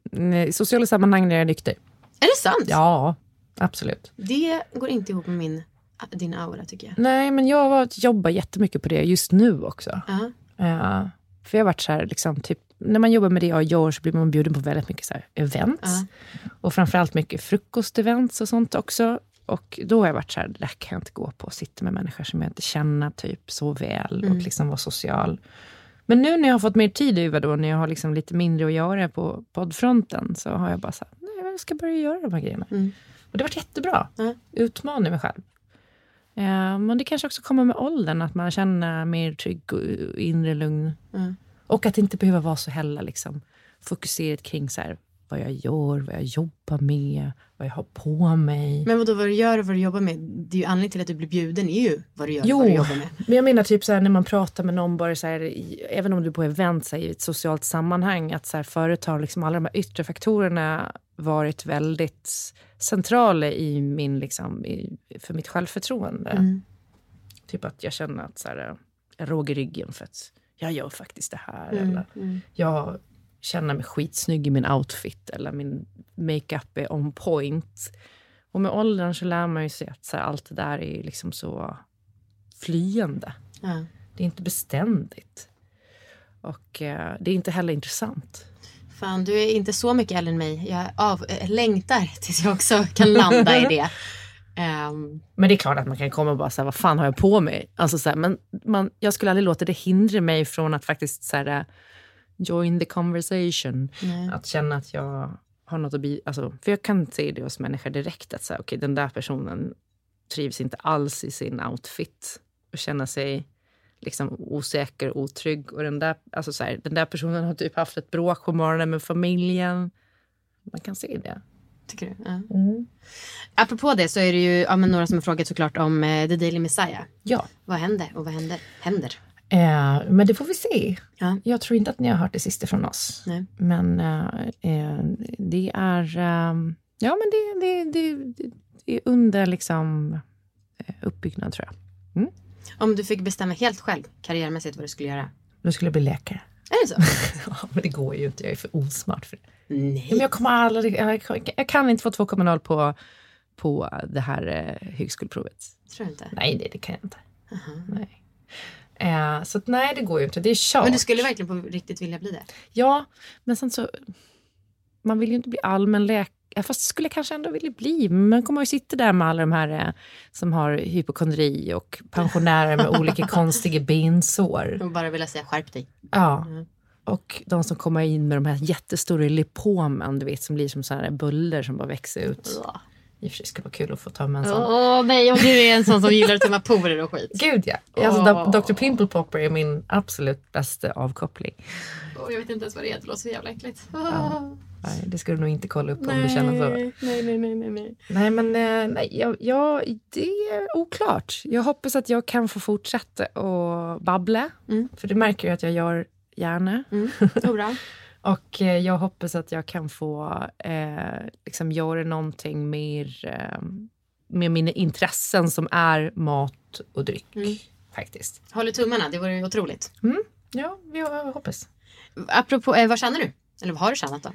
I sociala sammanhang när jag är nykter. Är det sant? Ja, absolut. Det går inte ihop med min, din aura tycker jag. Nej, men jag jobbar jättemycket på det just nu också. Ja. Eh, för jag har varit så här, liksom, typ, när man jobbar med det jag gör så blir man bjuden på väldigt mycket så här, events. Och framförallt mycket frukostevents och sånt också. Och då har jag varit så här, det där kan jag inte gå på. och Sitta med människor som jag inte känner typ så väl och liksom vara social. Men nu när jag har fått mer tid över då, när jag har liksom lite mindre att göra på poddfronten, så har jag bara sagt, nej jag ska börja göra de här grejerna. Och det har varit jättebra. Utmana mig själv. Eh, men det kanske också kommer med åldern, att man känner mer trygg och inre lugn. Mm. Och att inte behöver vara så heller liksom, fokuserat kring så här, vad jag gör, vad jag jobbar med, vad jag har på mig. Men vadå vad du gör och vad du jobbar med? Det är ju anledningen till att du blir bjuden är ju vad du gör och Jo, vad du jobbar med. men jag menar typ så här, när man pratar med någon, bara så här, även om du är på event så här, i ett socialt sammanhang, att så här, förut har liksom alla de här yttre faktorerna varit väldigt centrala i min, liksom, i, för mitt självförtroende. Mm. Typ att jag känner att så här, jag råg i ryggen för att jag gör faktiskt det här. Mm, Eller mm. jag känner mig skitsnygg i min outfit eller min makeup är on point. Och med åldern så lär man ju sig att så här, allt det där är liksom så flyende. Ja. Det är inte beständigt. Och eh, det är inte heller intressant. Fan, du är inte så mycket äldre än mig. Jag av, äh, längtar tills jag också kan landa i det. *laughs* Ehm, Men det är klart att man kan komma och bara säga vad fan har jag på mig? Alltså, så här, men man, jag skulle aldrig låta det hindra mig från att faktiskt så här, eh, join the conversation. Nej. Att känna att jag har något att bli... Alltså, för jag kan se det hos människor direkt att så här, okay, den där personen trivs inte alls i sin outfit och känner sig liksom osäker otrygg. Och den där, alltså så här, den där personen har typ haft ett bråk på morgonen med familjen. Man kan se det. tycker du? Ja. Apropå det så är det ju ja, men några som har frågat såklart om eh, The Daily Messiah. Ja. Vad händer och vad händer? händer? Eh, men det får vi se. Ja. Jag tror inte att ni har hört det sista från oss. Nej. Men eh, eh, det är... Eh, ja, men det, det, det, det, är under liksom eh, uppbyggnad, tror jag. Om du fick bestämma helt själv karriärmässigt vad du skulle göra. Nu skulle jag bli läkare. Är det så? *laughs* Ja, men det går ju inte. Jag är för osmart för det. Nej. Men jag, kommer aldrig, jag, kan- inte få 2,0 på, på det här eh, högskoleprovet. Tror du inte? Nej, det, det kan jag inte. Nej. Eh, så att, nej, det går ju inte. Det är kört. Men du skulle verkligen på riktigt vilja bli det? Ja, men sen så... Man vill ju inte bli allmänläkare. Fast skulle jag kanske ändå vilja bli. Men man kommer ju sitta där med alla de här eh, som har hypokondri och pensionärer med *laughs* olika konstiga bensår. Och bara vilja säga skärp dig. Ja. Och de som kommer in med de här jättestora lipomen, du vet, som blir som så här bullar som bara växer ut. I och för sig skulle vara kul att få ta med en sån. Åh nej, och du är en sån som gillar att tömma porer och skit. Gud ja! Alltså, Do- Dr Pimple Popper är min absolut bästa avkoppling. Och jag vet inte ens vad det är, det låter så jävla äckligt. Nej, det ska du nog inte kolla upp om du känner så. Nej, nej, nej, nej, nej. Nej, men eh, nej, jag, jag, det är oklart. Jag hoppas att jag kan få fortsätta att babbla. För det märker jag att jag gör gärna. *laughs* Hurra. Och eh, jag hoppas att jag kan få eh, liksom göra någonting mer eh, med mina intressen som är mat och dryck. Faktiskt. Håller tummarna, det vore otroligt. Ja, jag hoppas. Apropå, eh, vad tjänar du? Eller vad har du tjänat då?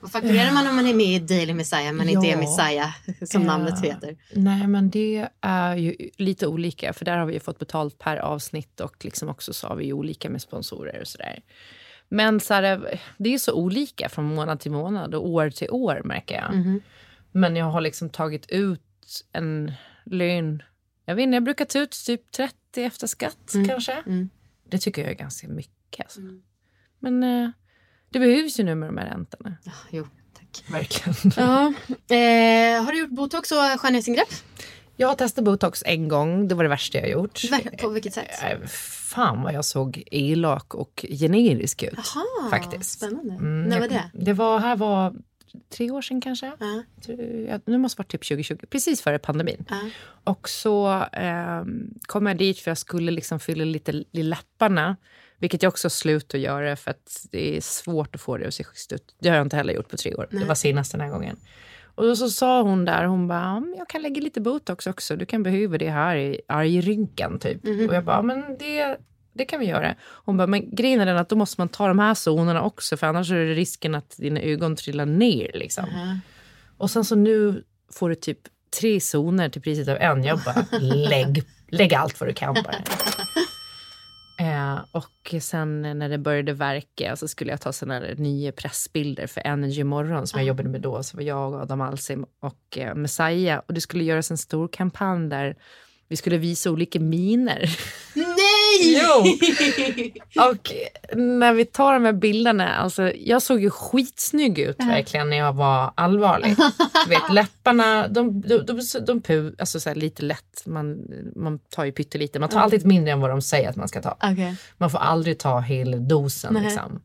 Vad fakturerar man om man är med i Daily Messiah men inte är Ja. Messiah *laughs* som Eh, namnet heter? Nej, men det är ju lite olika. För där har vi ju fått betalt per avsnitt och liksom också så har vi ju olika med sponsorer och sådär. Men så här, det är så olika från månad till månad och år till år märker jag. Men jag har liksom tagit ut en lön. Jag vet inte, jag brukar ta ut typ 30 efter skatt kanske. Det tycker jag är ganska mycket. Alltså. Men eh, det behövs ju nu med de här räntorna. Ja, jo, tack. Verkligen. Ja. Eh, har du gjort botox och skönhetsingrepp? Jag har testat botox en gång. Det var det värsta jag gjort. På vilket sätt? Äh, Fan vad jag såg elak och generisk ut. Jaha, faktiskt. Spännande. Mm, När var det? Det var, här var tre år sedan kanske. Jag- Nu måste det vara typ 2020, precis före pandemin. Ja. Och så ehm, kom jag dit för jag skulle liksom fylla lite i läpparna. Vilket jag också slutat att göra för att det är svårt att få det att se schysst ut. Det har jag inte heller gjort på tre år. Det var senast den här gången. Och då så sa hon där, hon bara, "Ja, men jag kan lägga lite botox också. Du kan behöva det här i argrynkan typ. Och jag bara, men det, det kan vi göra. Hon bara, men grejen är den att då måste man ta de här zonerna också för annars är det risken att dina ögon trillar ner liksom. Och sen så nu får du typ tre zoner till priset av en. Jag bara, lägg, lägg allt vad du kan bara. Eh, och sen när det började verka så skulle jag ta såna här nya pressbilder för Energy Morgon som jag jobbade med då. Så var jag och Adam Alsing och eh, Messiah. Och det skulle göras en stor kampanj där vi skulle visa olika miner. Nej! Jo! *laughs* Och när vi tar de här bilderna, alltså jag såg ju skitsnygg ut verkligen när jag var allvarlig. Du vet *laughs* läpparna, de, de, de, de pu, alltså så här lite lätt, man, man tar ju pyttelite, man tar alltid mindre än vad de säger att man ska ta. Okej. Man får aldrig ta hela dosen Nej. liksom.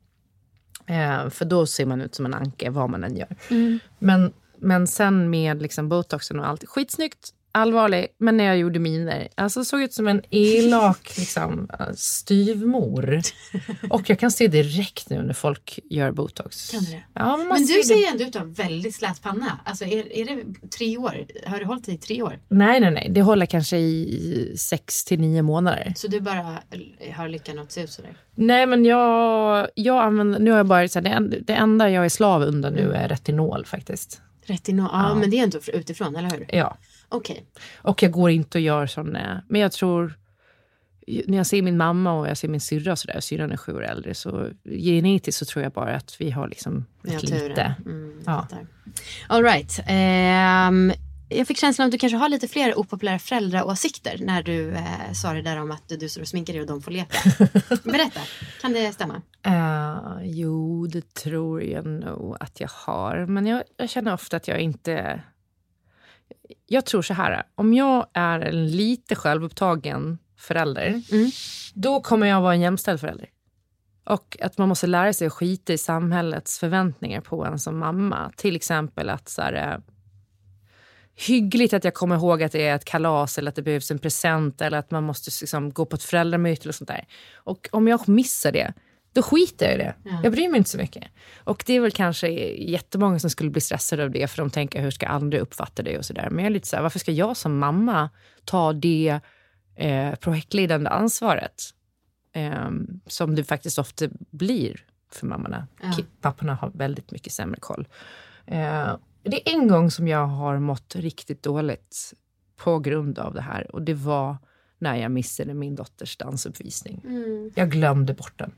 Eh, för då ser man ut som en anka vad man än gör. Mm. Men, men sen med liksom botoxen och allt, skitsnyggt, allvarlig, men när jag gjorde miner, alltså såg ut som en elak liksom, styvmor. Och jag kan se direkt nu när folk gör botox. Kan du det? Ja, men Men du ser ju ändå ut att ha väldigt slät panna. Alltså är, är det tre år? Har du hållit i tre år? Nej, nej, nej. Det håller kanske i sex till nio månader. Så du bara har lyckan att se ut sådär? Nej, men jag, jag använder, nu har jag bara, så här, det, det enda jag är slav under Mm. nu är retinol faktiskt. Retinol, ja, men det är inte utifrån, eller hur? Ja. Okej. Och jag går inte och gör sådana, men jag tror, när jag ser min mamma och jag ser min syrra och sådär, syrran är sju år äldre, så genetiskt så tror jag bara att vi har liksom ett lite. Mm, Ja. All right. Ehm, jag fick känslan att du kanske har lite fler opopulära föräldraåsikter när du eh, sa det där om att du står och sminkar dig och de får leka. *laughs* Berätta, kan det stämma? Eh, jo, det tror jag nog att jag har. Men jag, jag känner ofta att jag inte... Jag tror så här, om jag är en lite självupptagen förälder, då kommer jag vara en jämställd förälder. Och att man måste lära sig att skita i samhällets förväntningar på en som mamma. Till exempel att så här, eh, hyggligt att jag kommer ihåg att det är ett kalas eller att det behövs en present eller att man måste liksom gå på ett föräldramöte eller sånt där. Och om jag missar det, då skiter jag i det. Jag bryr mig inte så mycket. Och det är väl kanske jättemånga som skulle bli stressade av det för de tänker hur ska andra uppfatta det och sådär. Men jag är lite så här, varför ska jag som mamma ta det eh, projektledande ansvaret? Eh, som det faktiskt ofta blir för mammorna. Ki- Papporna har väldigt mycket sämre koll. Eh, det är en gång som jag har mått riktigt dåligt på grund av det här och det var när jag missade min dotters dansuppvisning. Jag glömde bort den.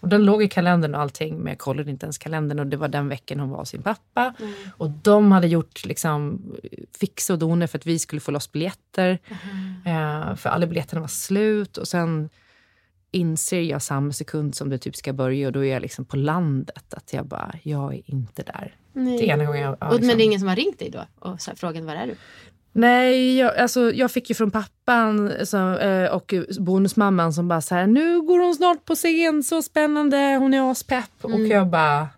Och den låg i kalendern och allting men jag kollade inte ens kalendern och det var den veckan hon var hos sin pappa. Och de hade gjort liksom fix och doner för att vi skulle få loss biljetter. Eh, för alla biljetterna var slut och sen inser jag samma sekund som det typ ska börja och då är jag liksom på landet. Att jag bara, jag är inte där. Nej. Det är ena gången jag Och, liksom- Men det är ingen som har ringt dig då och så här, frågat var är du? Nej, jag, alltså, jag fick ju från pappan så, eh, och bonusmamman som bara så här, nu går hon snart på scen, så spännande, hon är aspepp. Och jag bara,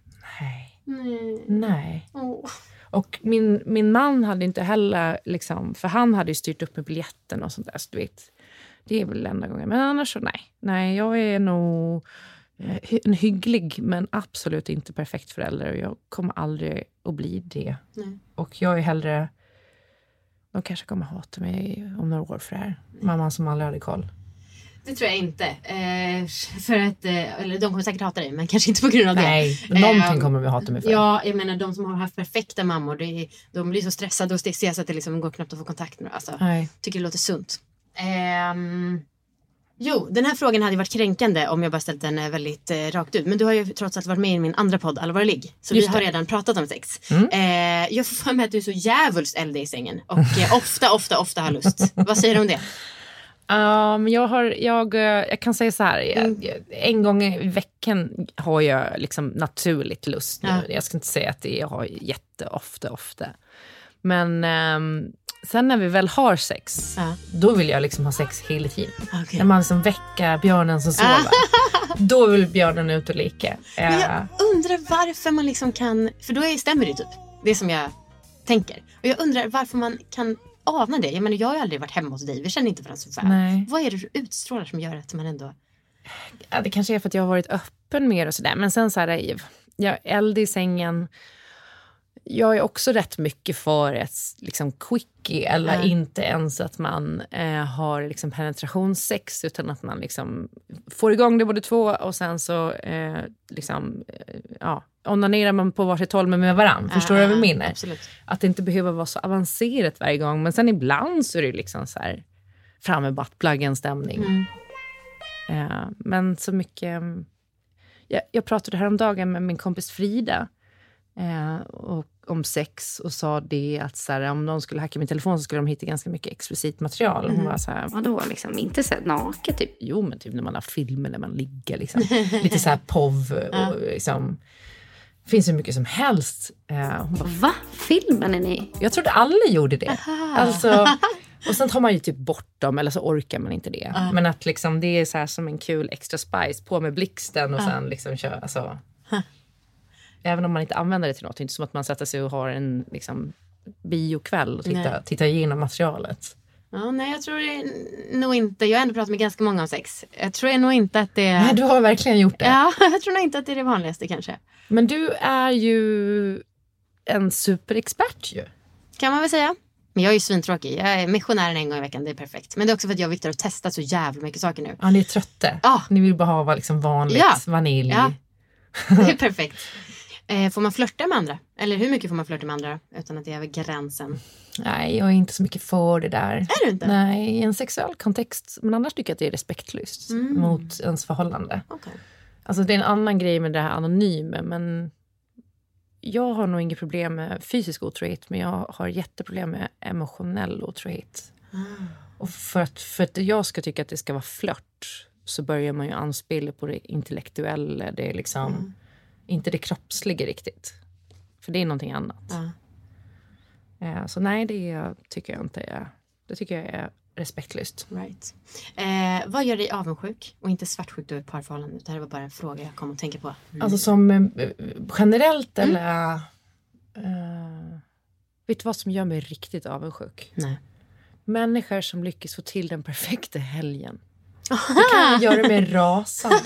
nej, Nej. nej. Åh. Och min, min man hade inte heller, liksom, för han hade ju styrt upp med biljetten och sånt där. Så du vet, det är väl enda gången. Men annars så nej. Nej, jag är nog eh, en hygglig men absolut inte perfekt förälder. Och jag kommer aldrig att bli det. Nej. Och jag är hellre... De kanske kommer hata mig om några år för det här. Mamman som aldrig hade koll. Det tror jag inte. Eh, för att, eh, eller de kommer säkert hata dig men kanske inte på grund av Nej, det. någonting Eh, kommer vi hata mig för. Ja, jag menar de som har haft perfekta mammor, är, de blir så stressade och stressiga så att det liksom går knappt att få kontakt med dem. Alltså, Nej. tycker det låter sunt. Jo, den här frågan hade varit kränkande om jag bara ställt den eh, väldigt eh, rakt ut. Men du har ju trots allt varit med i min andra podd Allvarlig. Så Just vi har det. redan pratat om sex. Mm. Eh, jag får för mig att du är så djävulskt eldig i sängen. Och eh, *laughs* ofta, ofta, ofta har lust. Vad säger du om det? Um, jag, har, jag, eh, jag kan säga så här, jag, Mm. jag- en gång i veckan har jag liksom naturligt lust. Ja. Jag ska inte säga att det jag har jätteofta, ofta. Men ehm, sen när vi väl har sex, Ja. då vill jag liksom ha sex hela tiden. Okej. När man liksom väcker björnen som sover, då vill björnen ut och leka. Men Eh, jag undrar varför man liksom kan, för då är, stämmer det typ. Det som jag tänker. Och jag undrar varför man kan ana det. Jag menar jag har ju aldrig varit hemma hos dig, vi känner inte varandra så väl. Nej. Vad är det du utstrålar som gör att man ändå... Ja, det kanske är för att jag har varit öppen mer och sådär. Men sen så här, jag är eld i sängen. Jag är också rätt mycket för ett liksom, quickie eller Ja. inte ens att man eh, har liksom, penetrationssex utan att man liksom, får igång det både två och sen så eh, liksom, eh, ja, onanerar man på varsitt håll men med varandra. Förstår du vad jag menar? Absolut. Att det inte behöver vara så avancerat varje gång. Men sen ibland så är det liksom så här fram med buttpluggen stämning. Mm. Eh, men så mycket... mm, Jag, jag pratade häromdagen med min kompis Frida eh, och, om sex och sa det att så här, om någon skulle hacka min telefon så skulle de hitta ganska mycket explicit material. Hon var så här, Vadå, liksom inte så naket typ? jo men typ när man har filmer när man ligger liksom. *laughs* Lite så här POV och liksom. Finns hur mycket som helst. Eh, hon bara, Va? Filmen är ni? jag trodde alla gjorde det. Alltså, *laughs* och sen tar man ju typ bort dem eller så orkar man inte det. Men att liksom, det är så som en kul extra spice, på med blixten och sen liksom köra. Alltså, även om man inte använder det till något. Det är inte som att man sätter sig och har en liksom, biokväll och tittar, tittar igenom materialet. Ja, nej, jag tror nog inte. Jag har ändå pratat med ganska många om sex. Jag tror nog inte att det... Nej, du har verkligen gjort det. Ja, *laughs* jag tror nog inte att det är det vanligaste kanske. Men du är ju en superexpert ju. Kan man väl säga. Men jag är ju svintråkig. Jag är missionären en gång i veckan. Det är perfekt. Men det är också för att jag och Viktor har testat så jävla mycket saker nu. Ja, ni är trötta. Ja. Ni vill bara ha liksom vanligt, Ja. vanilj. Ja. *laughs* Det är perfekt. Eh, får man flörta med andra? Eller hur mycket får man flörta med andra utan att det är över gränsen? Nej, jag är inte så mycket för det där. Är du inte? Nej, i en sexuell kontext. Men annars tycker jag att det är respektlöst Mm. mot ens förhållande. Okej. Alltså det är en annan grej med det här anonyma, men jag har nog inget problem med fysisk otrohet, men jag har jätteproblem med emotionell otrohet. Och för att, för att jag ska tycka att det ska vara flört så börjar man ju anspela på det intellektuella, det är liksom inte det kroppsliga riktigt. För det är någonting annat. Ja. Eh, Så nej, det tycker jag inte är, det tycker jag är respektlöst. Right. Eh, vad gör dig avundsjuk? Och inte svartsjuk då i ett parförhållande. Det här var bara en fråga jag kom att tänka på. Alltså som eh, generellt eller... eh, vet du vad som gör mig riktigt avundsjuk? Nej. Människor som lyckas få till den perfekta helgen. Det kan göra mig rasande.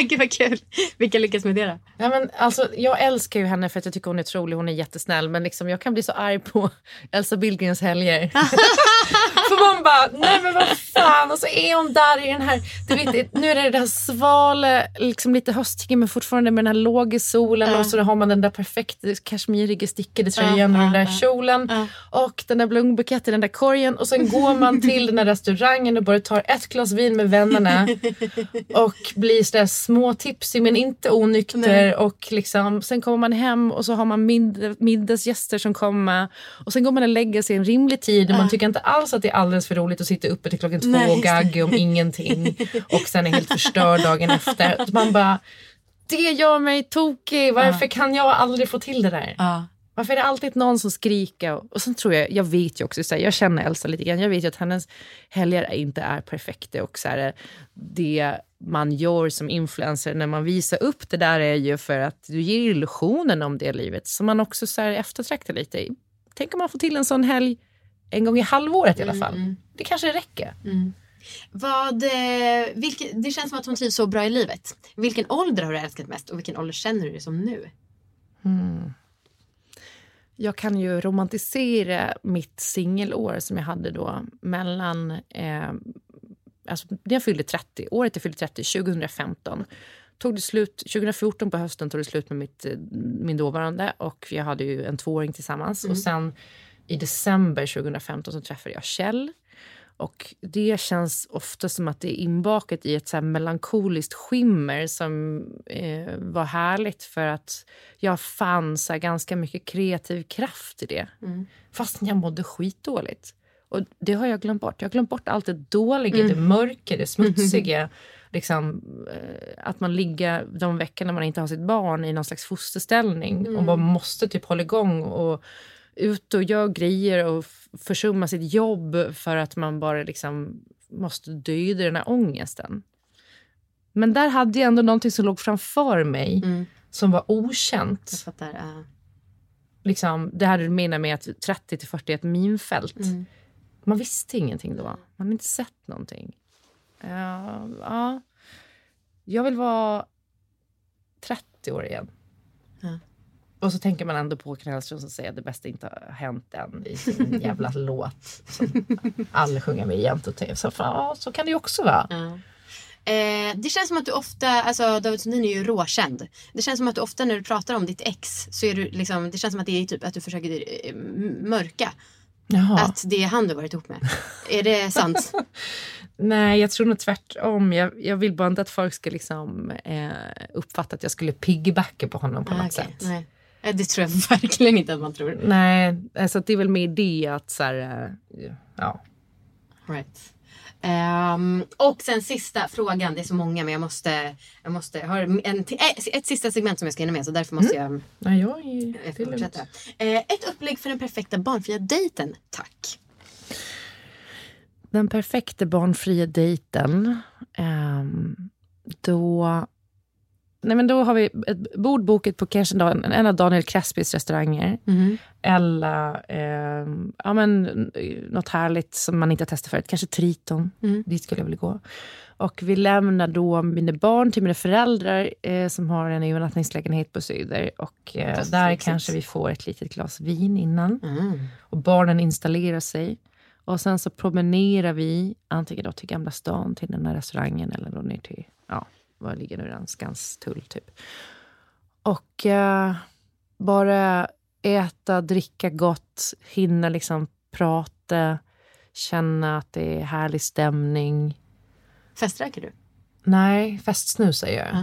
Gud vad kul. Vilka lyckas med det då? Ja, men alltså, jag älskar ju henne för att jag tycker hon är trolig, hon är jättesnäll. Men liksom, jag kan bli så arg på Elsa Billgrens helger. *laughs* *laughs* för man bara, nej men vad fan. Och så är hon där i den här, du vet, nu är det det här svale, liksom lite hösttyge men fortfarande med den här låga solen. Och så har man den där perfekta kashmiriga stickade tröjan och den där kjolen. Och den där blombukett i den där korgen. Och sen går man till den där restaurangen och bara tar ett glas vin med vännerna *laughs* och blir sådär småtipsig men inte onykter. Nej. Och liksom, sen kommer man hem och så har man mid middagsgäster som kommer. Och sen går man och lägger sig en rimlig tid och man tycker inte alls att det är alldeles för roligt att sitta uppe till klockan två Nej, och gagga om ingenting. Och sen är helt förstörd dagen efter. Man bara, det gör mig tokig. Varför kan jag aldrig få till det där? Ja. Varför är det alltid någon som skriker? Och, och sen tror jag, jag vet ju också, så här, jag känner Elsa lite grann, jag vet ju att hennes helger inte är perfekta och så här, det man gör som influencer när man visar upp det där är ju för att du ger illusionen om det livet som man också så här, eftertraktar lite. Tänk om man får till en sån helg en gång i halvåret i alla fall. Det kanske räcker. Vad, eh, vilken, det känns som att hon trivs så bra i livet. Vilken ålder har du älskat mest och vilken ålder känner du dig som nu? Jag kan ju romantisera mitt singelår som jag hade då mellan... Eh, alltså när jag fyllde 30, året jag fyllde 30, 2015. Tog det slut, 2014 på hösten tog det slut med mitt, eh, min dåvarande och jag hade ju en tvååring tillsammans. Och sen i december 2015 så träffade jag Kjell. Och det känns ofta som att det är inbakat i ett så melankoliskt skimmer som eh, var härligt för att jag fann så ganska mycket kreativ kraft i det. Fast jag mådde skitdåligt. Och det har jag glömt bort. Jag har glömt bort allt det dåliga, det mörka, det smutsiga. *laughs* Liksom, eh, att man ligger de veckorna man inte har sitt barn i någon slags fosterställning och man måste typ hålla igång och ut och gör grejer och f- försumma sitt jobb för att man bara liksom måste döda den här ångesten. Men där hade jag ändå någonting som låg framför mig som var okänt. Jag fattar. Uh. Liksom, det här du menar med att 30 till 40 är ett minfält. Man visste ingenting då. Man hade inte sett någonting. Ja, ja. Jag vill vara 30 år igen. Ja. Och så tänker man ändå på Håkan Hellström som säger att det bästa inte har hänt än i sin *laughs* jävla låt. Som alla sjunger med jämt och. Så, ja, så kan det ju också vara. Eh, det känns som att du ofta, alltså David Sundin är ju råkänd. Det känns som att du ofta när du pratar om ditt ex så är du liksom, det känns som att det är typ att du försöker eh, mörka. Jaha. Att det är han du varit ihop med. är det sant? *laughs* Nej, jag tror nog tvärtom. Jag, jag vill bara inte att folk ska liksom, eh, uppfatta att jag skulle piggybacka på honom på Ah, något okej. sätt. Nej. Eh, Det tror jag *laughs* verkligen inte att man tror. Nej, alltså det är väl mer det att så här, eh, ja. Right. Ehm, och sen sista frågan, det är så många men jag måste, jag måste jag har en, eh, ett sista segment som jag ska hinna med så därför måste jag Nej, jag är, lugnt. fortsätta. Eh, ett upplägg för den perfekta barnfria dejten, tack. Den perfekta barnfria dejten. ehm, då, nej men då har vi ett bord bokat på kanske en, en av Daniel Craspis restauranger. Eller ehm, ja, men, eh, något härligt som man inte har testat förut. Kanske Triton. Dit skulle jag vilja gå. Och vi lämnar då mina barn till mina föräldrar eh, som har en övernattningslägenhet på Söder. Och eh, där lyxigt. kanske vi får ett litet glas vin innan. Och barnen installerar sig. Och sen så promenerar vi antingen då till Gamla stan, till den här restaurangen eller då ner till, ja, var ligger nu den? Skanstull typ. Och eh, bara äta, dricka gott, hinna liksom prata, känna att det är härlig stämning. Feströker du? Nej, festsnusar gör jag.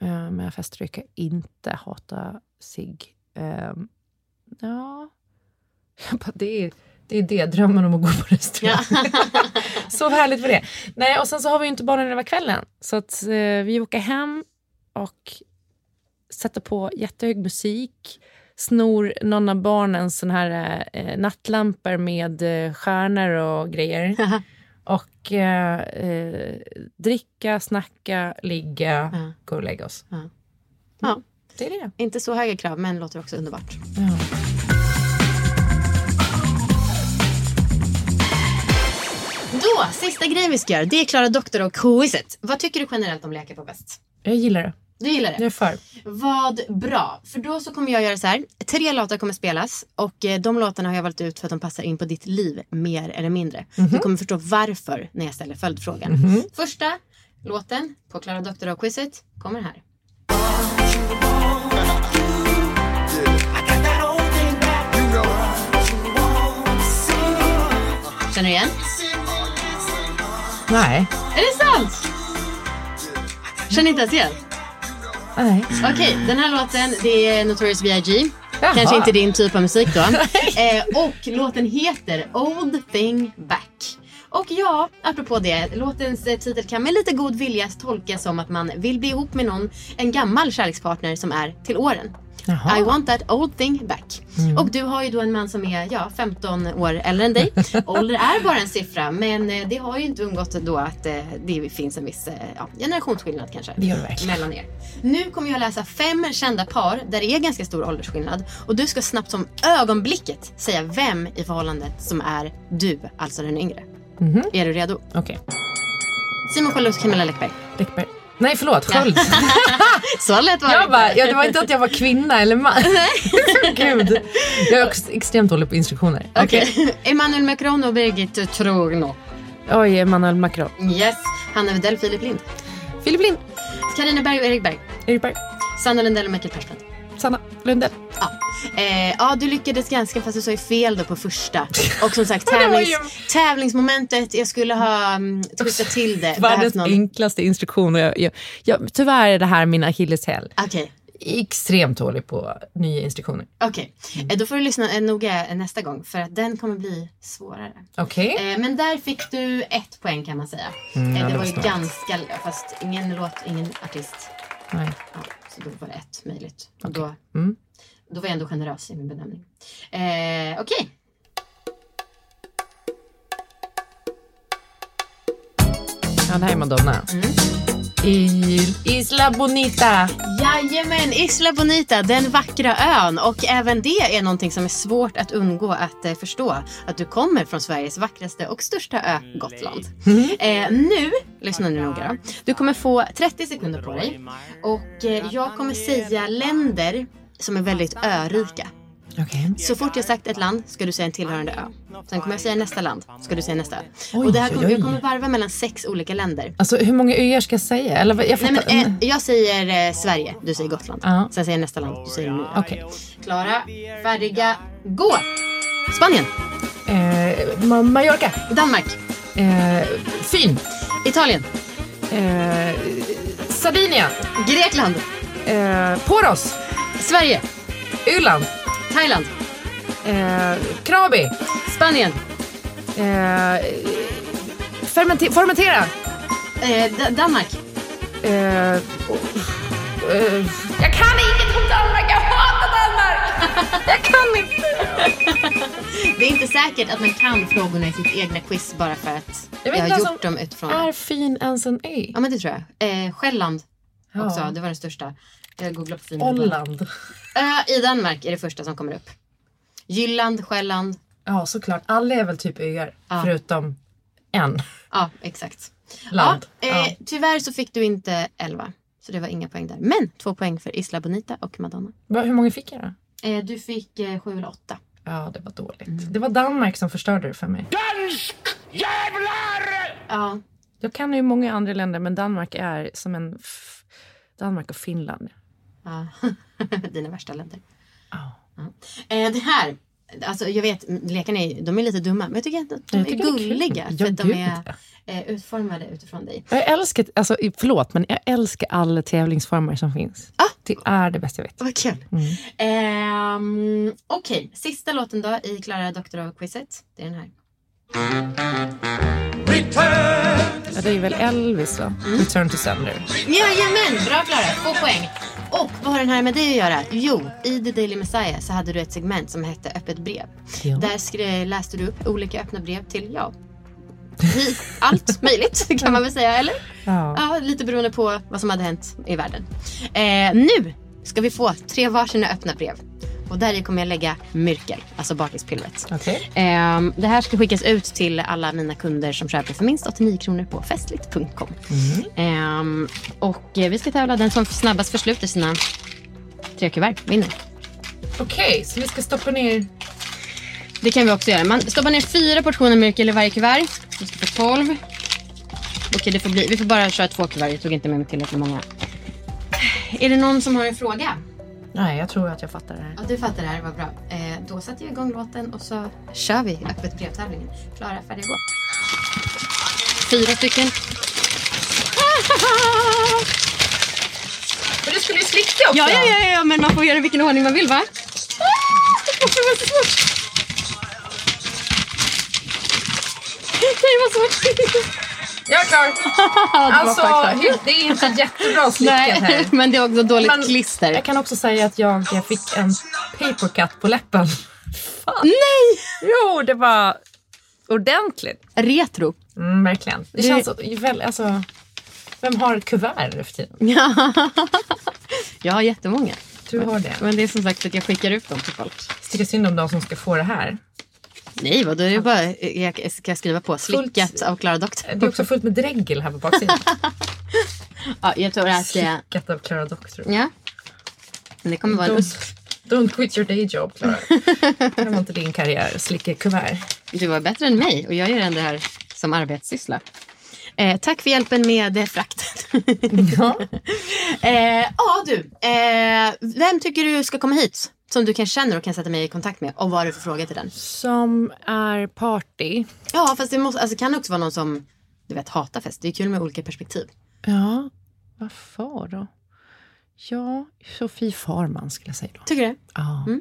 Ja. Eh, Men jag feströker inte, hatar cigg. Ehm, ja, *laughs* det är det, är det drömmen om att gå på restaurang. *laughs* så härligt för det. Nej, och sen så har vi ju inte barnen över kvällen. Så att eh, vi åker hem och sätter på jättehög musik. Snor någon av barnen sån här eh, nattlampor med eh, stjärnor och grejer. *laughs* och eh, eh, dricka, snacka, ligga, Ja. gå och lägga oss. Ja. Det är det. Inte så höga krav men låter också underbart. Ja. Sista grejen vi ska göra, det är Klara Doktor och quizet. Vad tycker du generellt om Leka på fest? Jag gillar det. Du gillar Jag det? är för. Vad bra. För då så kommer jag göra så här. Tre låtar kommer spelas och eh, de låtarna har jag valt ut för att de passar in på ditt liv mer eller mindre. Du kommer förstå varför när jag ställer följdfrågan. Första låten på Klara Doktor och quizet kommer här. Känner du igen? Nej. Är det sant? Känner inte ens igen? Nej. Okej, den här låten det är Notorious B.I.G. Jaha. Kanske inte din typ av musik då. *laughs* eh, och låten heter Old Thing Back. Och ja, apropå det, låtens eh, titel kan med lite god vilja tolkas som att man vill bli ihop med någon, en gammal kärlekspartner som är till åren. Jaha. I want that old thing back. Och du har ju då en man som är ja, 15 år äldre än dig. *laughs* Ålder är bara en siffra men eh, det har ju inte undgått då att eh, det finns en viss eh, ja, generationsskillnad kanske. Det gör det. Mellan er. Nu kommer jag läsa fem kända par där det är ganska stor åldersskillnad. Och du ska snabbt som ögonblicket säga vem i förhållandet som är du, alltså den yngre. Är du redo? Okej. Simon Sköld och Camilla Läckberg. Läckberg. Nej förlåt, Sköld. *laughs* Så lätt var det Jag bara, ja, det var inte att jag var kvinna eller man. *laughs* *laughs* Gud. Jag är också extremt dålig på instruktioner. Okej. Emmanuel Macron och Birgit Trogno. Oj, Emmanuel Macron. Yes. Hanna Widell, Filip Lind. Filip Lind. Carina Berg och Erik Berg. Erik Berg. Sanna Lundell och Mikael Persbrandt. Sanna Lundell. Ja. Eh, ja, du lyckades ganska fast du sa ju fel då på första. Och som sagt, *laughs* tävlings, ju- tävlingsmomentet, jag skulle ha um, twistat till det. Världens någon- enklaste instruktioner. Jag, jag, jag, tyvärr är det här min akilleshäl. Okej, Extremt dålig på nya instruktioner. okej. Eh, då får du lyssna eh, noga nästa gång för att den kommer bli svårare. Okej. Eh, men där fick du ett poäng kan man säga. Mm, eh, det det var ju snabbt. ganska, fast ingen låt, ingen artist. Nej. Ja, så då var det ett möjligt. Och då, Mm. Då var jag ändå generös i min bedömning. Eh, Okej. Ja, det här är Madonna. Mm. Isla Bonita. Jajamän, Isla Bonita, den vackra ön. Och även det är någonting som är svårt att undgå att eh, förstå. Att du kommer från Sveriges vackraste och största ö, Gotland. Eh, nu, lyssna nu noga då. Du kommer få 30 sekunder på dig. Och eh, jag kommer säga länder som är väldigt örika. Okej. Så fort jag sagt ett land ska du säga en tillhörande ö. Sen kommer jag säga nästa land, ska du säga nästa ö. Oj, och det här kommer, oj. jag kommer varva mellan sex olika länder. Alltså hur många öar ska jag säga? Eller, jag Nej, fattar. men, eh, jag säger eh, Sverige, du säger Gotland. Ja. Sen säger jag nästa land, du säger nu. Okej. Klara, färdiga, gå! Spanien, Eh, Ma- Mallorca. Danmark, Eh, Fyn. Italien, Eh, Sardinien. Grekland, Eh, Poros. Sverige, Irland. Thailand, Eh, Krabi. Spanien, Eh, fermenter- fermentera. eh, D- Danmark. Eh, oh, eh, jag kan inget om Danmark, jag hatar Danmark! Jag kan inte! *laughs* Det är inte säkert att man kan frågorna i sitt egna quiz bara för att Jag jag, har inte gjort dem utifrån Är Fyn ens en ö? Ja men det tror jag. Eh, Själland Ja. också, det var den största. Jag googlade på fin. Åland. Ö i Danmark är det första som kommer upp. Jylland, Själland. Ja, såklart. Alla är väl typ öar, Ja. förutom en. Ja, exakt. Land. Ja, eh, Tyvärr så fick du inte 11. Så det var inga poäng där. Men två poäng för Isla Bonita och Madonna. Va, Hur många fick jag då? Eh, du fick eh, sju eller åtta. Ja, det var dåligt. Det var Danmark som förstörde det för mig. Ja. Jag kan ju många andra länder, men Danmark är som en... F- Danmark och Finland. Ja. *laughs* Dina värsta länder. Ja. Ja. Eh, det här. Alltså jag vet, lekarna är, de är lite dumma. Men jag tycker att de är gulliga. För att de är eh, utformade utifrån dig. Jag älskar, alltså, förlåt, men jag älskar alla tävlingsformer som finns. Ah. Det är det bästa jag vet. Vad kul. Mm. Ehm, Okej, sista låten då i Klara Doktorov-quizet. Det är den här. Ja, det är väl Elvis va? Return to sender. Jajamän, bra Klara. Två poäng. Och vad har den här med dig att göra? Jo, i The Daily Messiah så hade du ett segment som hette Öppet brev. Ja. Där läste du upp olika öppna brev till, ja, allt *laughs* möjligt kan man väl säga, eller? Ja. Ja, lite beroende på vad som hade hänt i världen. Eh, nu ska vi få tre varsina öppna brev. Och där i kommer jag lägga myrkel, alltså bakispillret. Okej. Ehm, det här ska skickas ut till alla mina kunder som köper för minst 89 kronor på festligt.com. Ehm, och eh, vi ska tävla. Den som snabbast försluter sina tre kuvert vinner. Okej, så vi ska stoppa ner... Det kan vi också göra. Man stoppar ner fyra portioner myrkel i varje kuvert. Vi ska få 12. Okej, det får bli. Vi får bara köra två kuvert. Jag tog inte med mig tillräckligt många. Är det någon som har en fråga? Nej, jag tror att jag fattar det här. Ja, du fattar det här. Vad bra. Eh, då sätter jag igång låten och så kör vi öppet brevtävlingen. Klara, färdiga, gå. Fyra stycken. *laughs* Men du skulle ju slicka också. Ja, ja, ja, ja, men man får göra i vilken ordning man vill va? *laughs* Nej, vad svårt. *laughs* Jag är klar. *laughs* Alltså, fan klar. det är inte jättebra slickat här. *laughs* Men det är också dåligt Men klister. Jag kan också säga att jag fick en papercut på läppen. Nej! Jo, det var ordentligt. Retro. Mm, verkligen. Det Det- känns så, väl, alltså, vem har kuvert nu för tiden? *laughs* Ja. Jag har jättemånga. Du har det. Men det är som sagt att jag skickar ut dem till folk. Tycker synd om de som ska få det här. Nej, vad då är det bara, jag ska skriva på slickat av Klara Doktor. Det är också fullt med dregel här på baksidan. *laughs* Ja, jag tror att... eh, Slickat av Clara Doctor. Ja. Det kommer vara en Don't, don't quit your day job, Clara. *laughs* Det var inte din karriär. Slicka kuvert. Du var bättre än mig och jag gör ändå det här som arbetssyssla. Eh, tack för hjälpen med eh, frakten. Ja. *laughs* eh, ja du, eh, vem tycker du ska komma hit? Som du kanske känner och kan sätta mig i kontakt med. Och vad du för fråga till den? Som är party. Ja, fast det måste, alltså, kan också vara någon som du vet, hatar fest. Det är kul med olika perspektiv. Ja, varför då? Ja, Sofie Farman skulle jag säga då. Tycker du? Ja. Mm.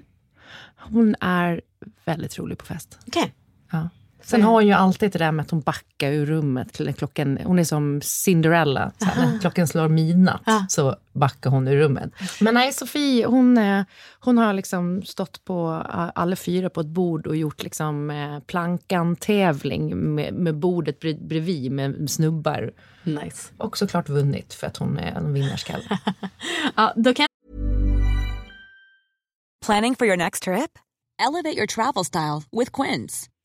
Hon är väldigt rolig på fest. Okej. Ja. Sen har hon ju alltid det där med att hon backar ur rummet. Klockan, hon är som Cinderella. Så här, när klockan slår midnatt Ja. så backar hon ur rummet. Men nej, Sofie hon, eh, hon har liksom stått på eh, alla fyra på ett bord och gjort liksom eh, plankan-tävling med, med bordet bred- bredvid med snubbar. Nice. Och såklart vunnit för att hon är en vinnarskalle. *laughs* Ja, då kan Planning for your next trip? Elevate your travel style with Quince.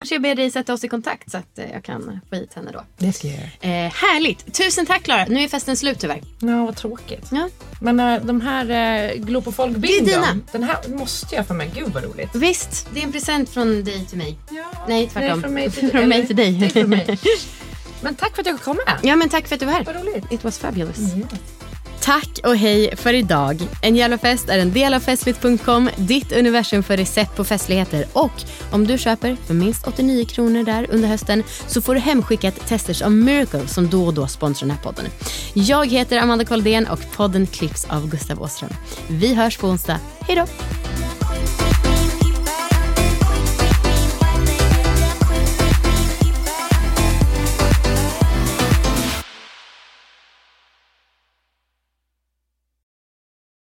Kanske jag ber dig sätta oss i kontakt så att eh, jag kan få hit henne då. Det ska jag göra. Eh, härligt! Tusen tack Klara. Nu är festen slut tyvärr. Ja, vad tråkigt. Ja. Men äh, de här äh, Glo på folk Det är dina. den här måste jag få med. Gud vad roligt. Visst, det är en present från dig till mig. Nej, tvärtom. Nej, från mig till, *laughs* från mig till dig. det är från mig. *laughs* Men tack för att jag kom med. Ja, men tack för att du var här. Vad roligt. It was fabulous. Tack och hej för idag. En jävla fest är en del av festligt.com, ditt universum för recept på festligheter. Och om du köper för minst 89 kronor där under hösten så får du hemskickat Testers of Miracle som då och då sponsrar den här podden. Jag heter Amanda Koldén och podden klipps av Gustav Åström. Vi hörs på onsdag. Hej då!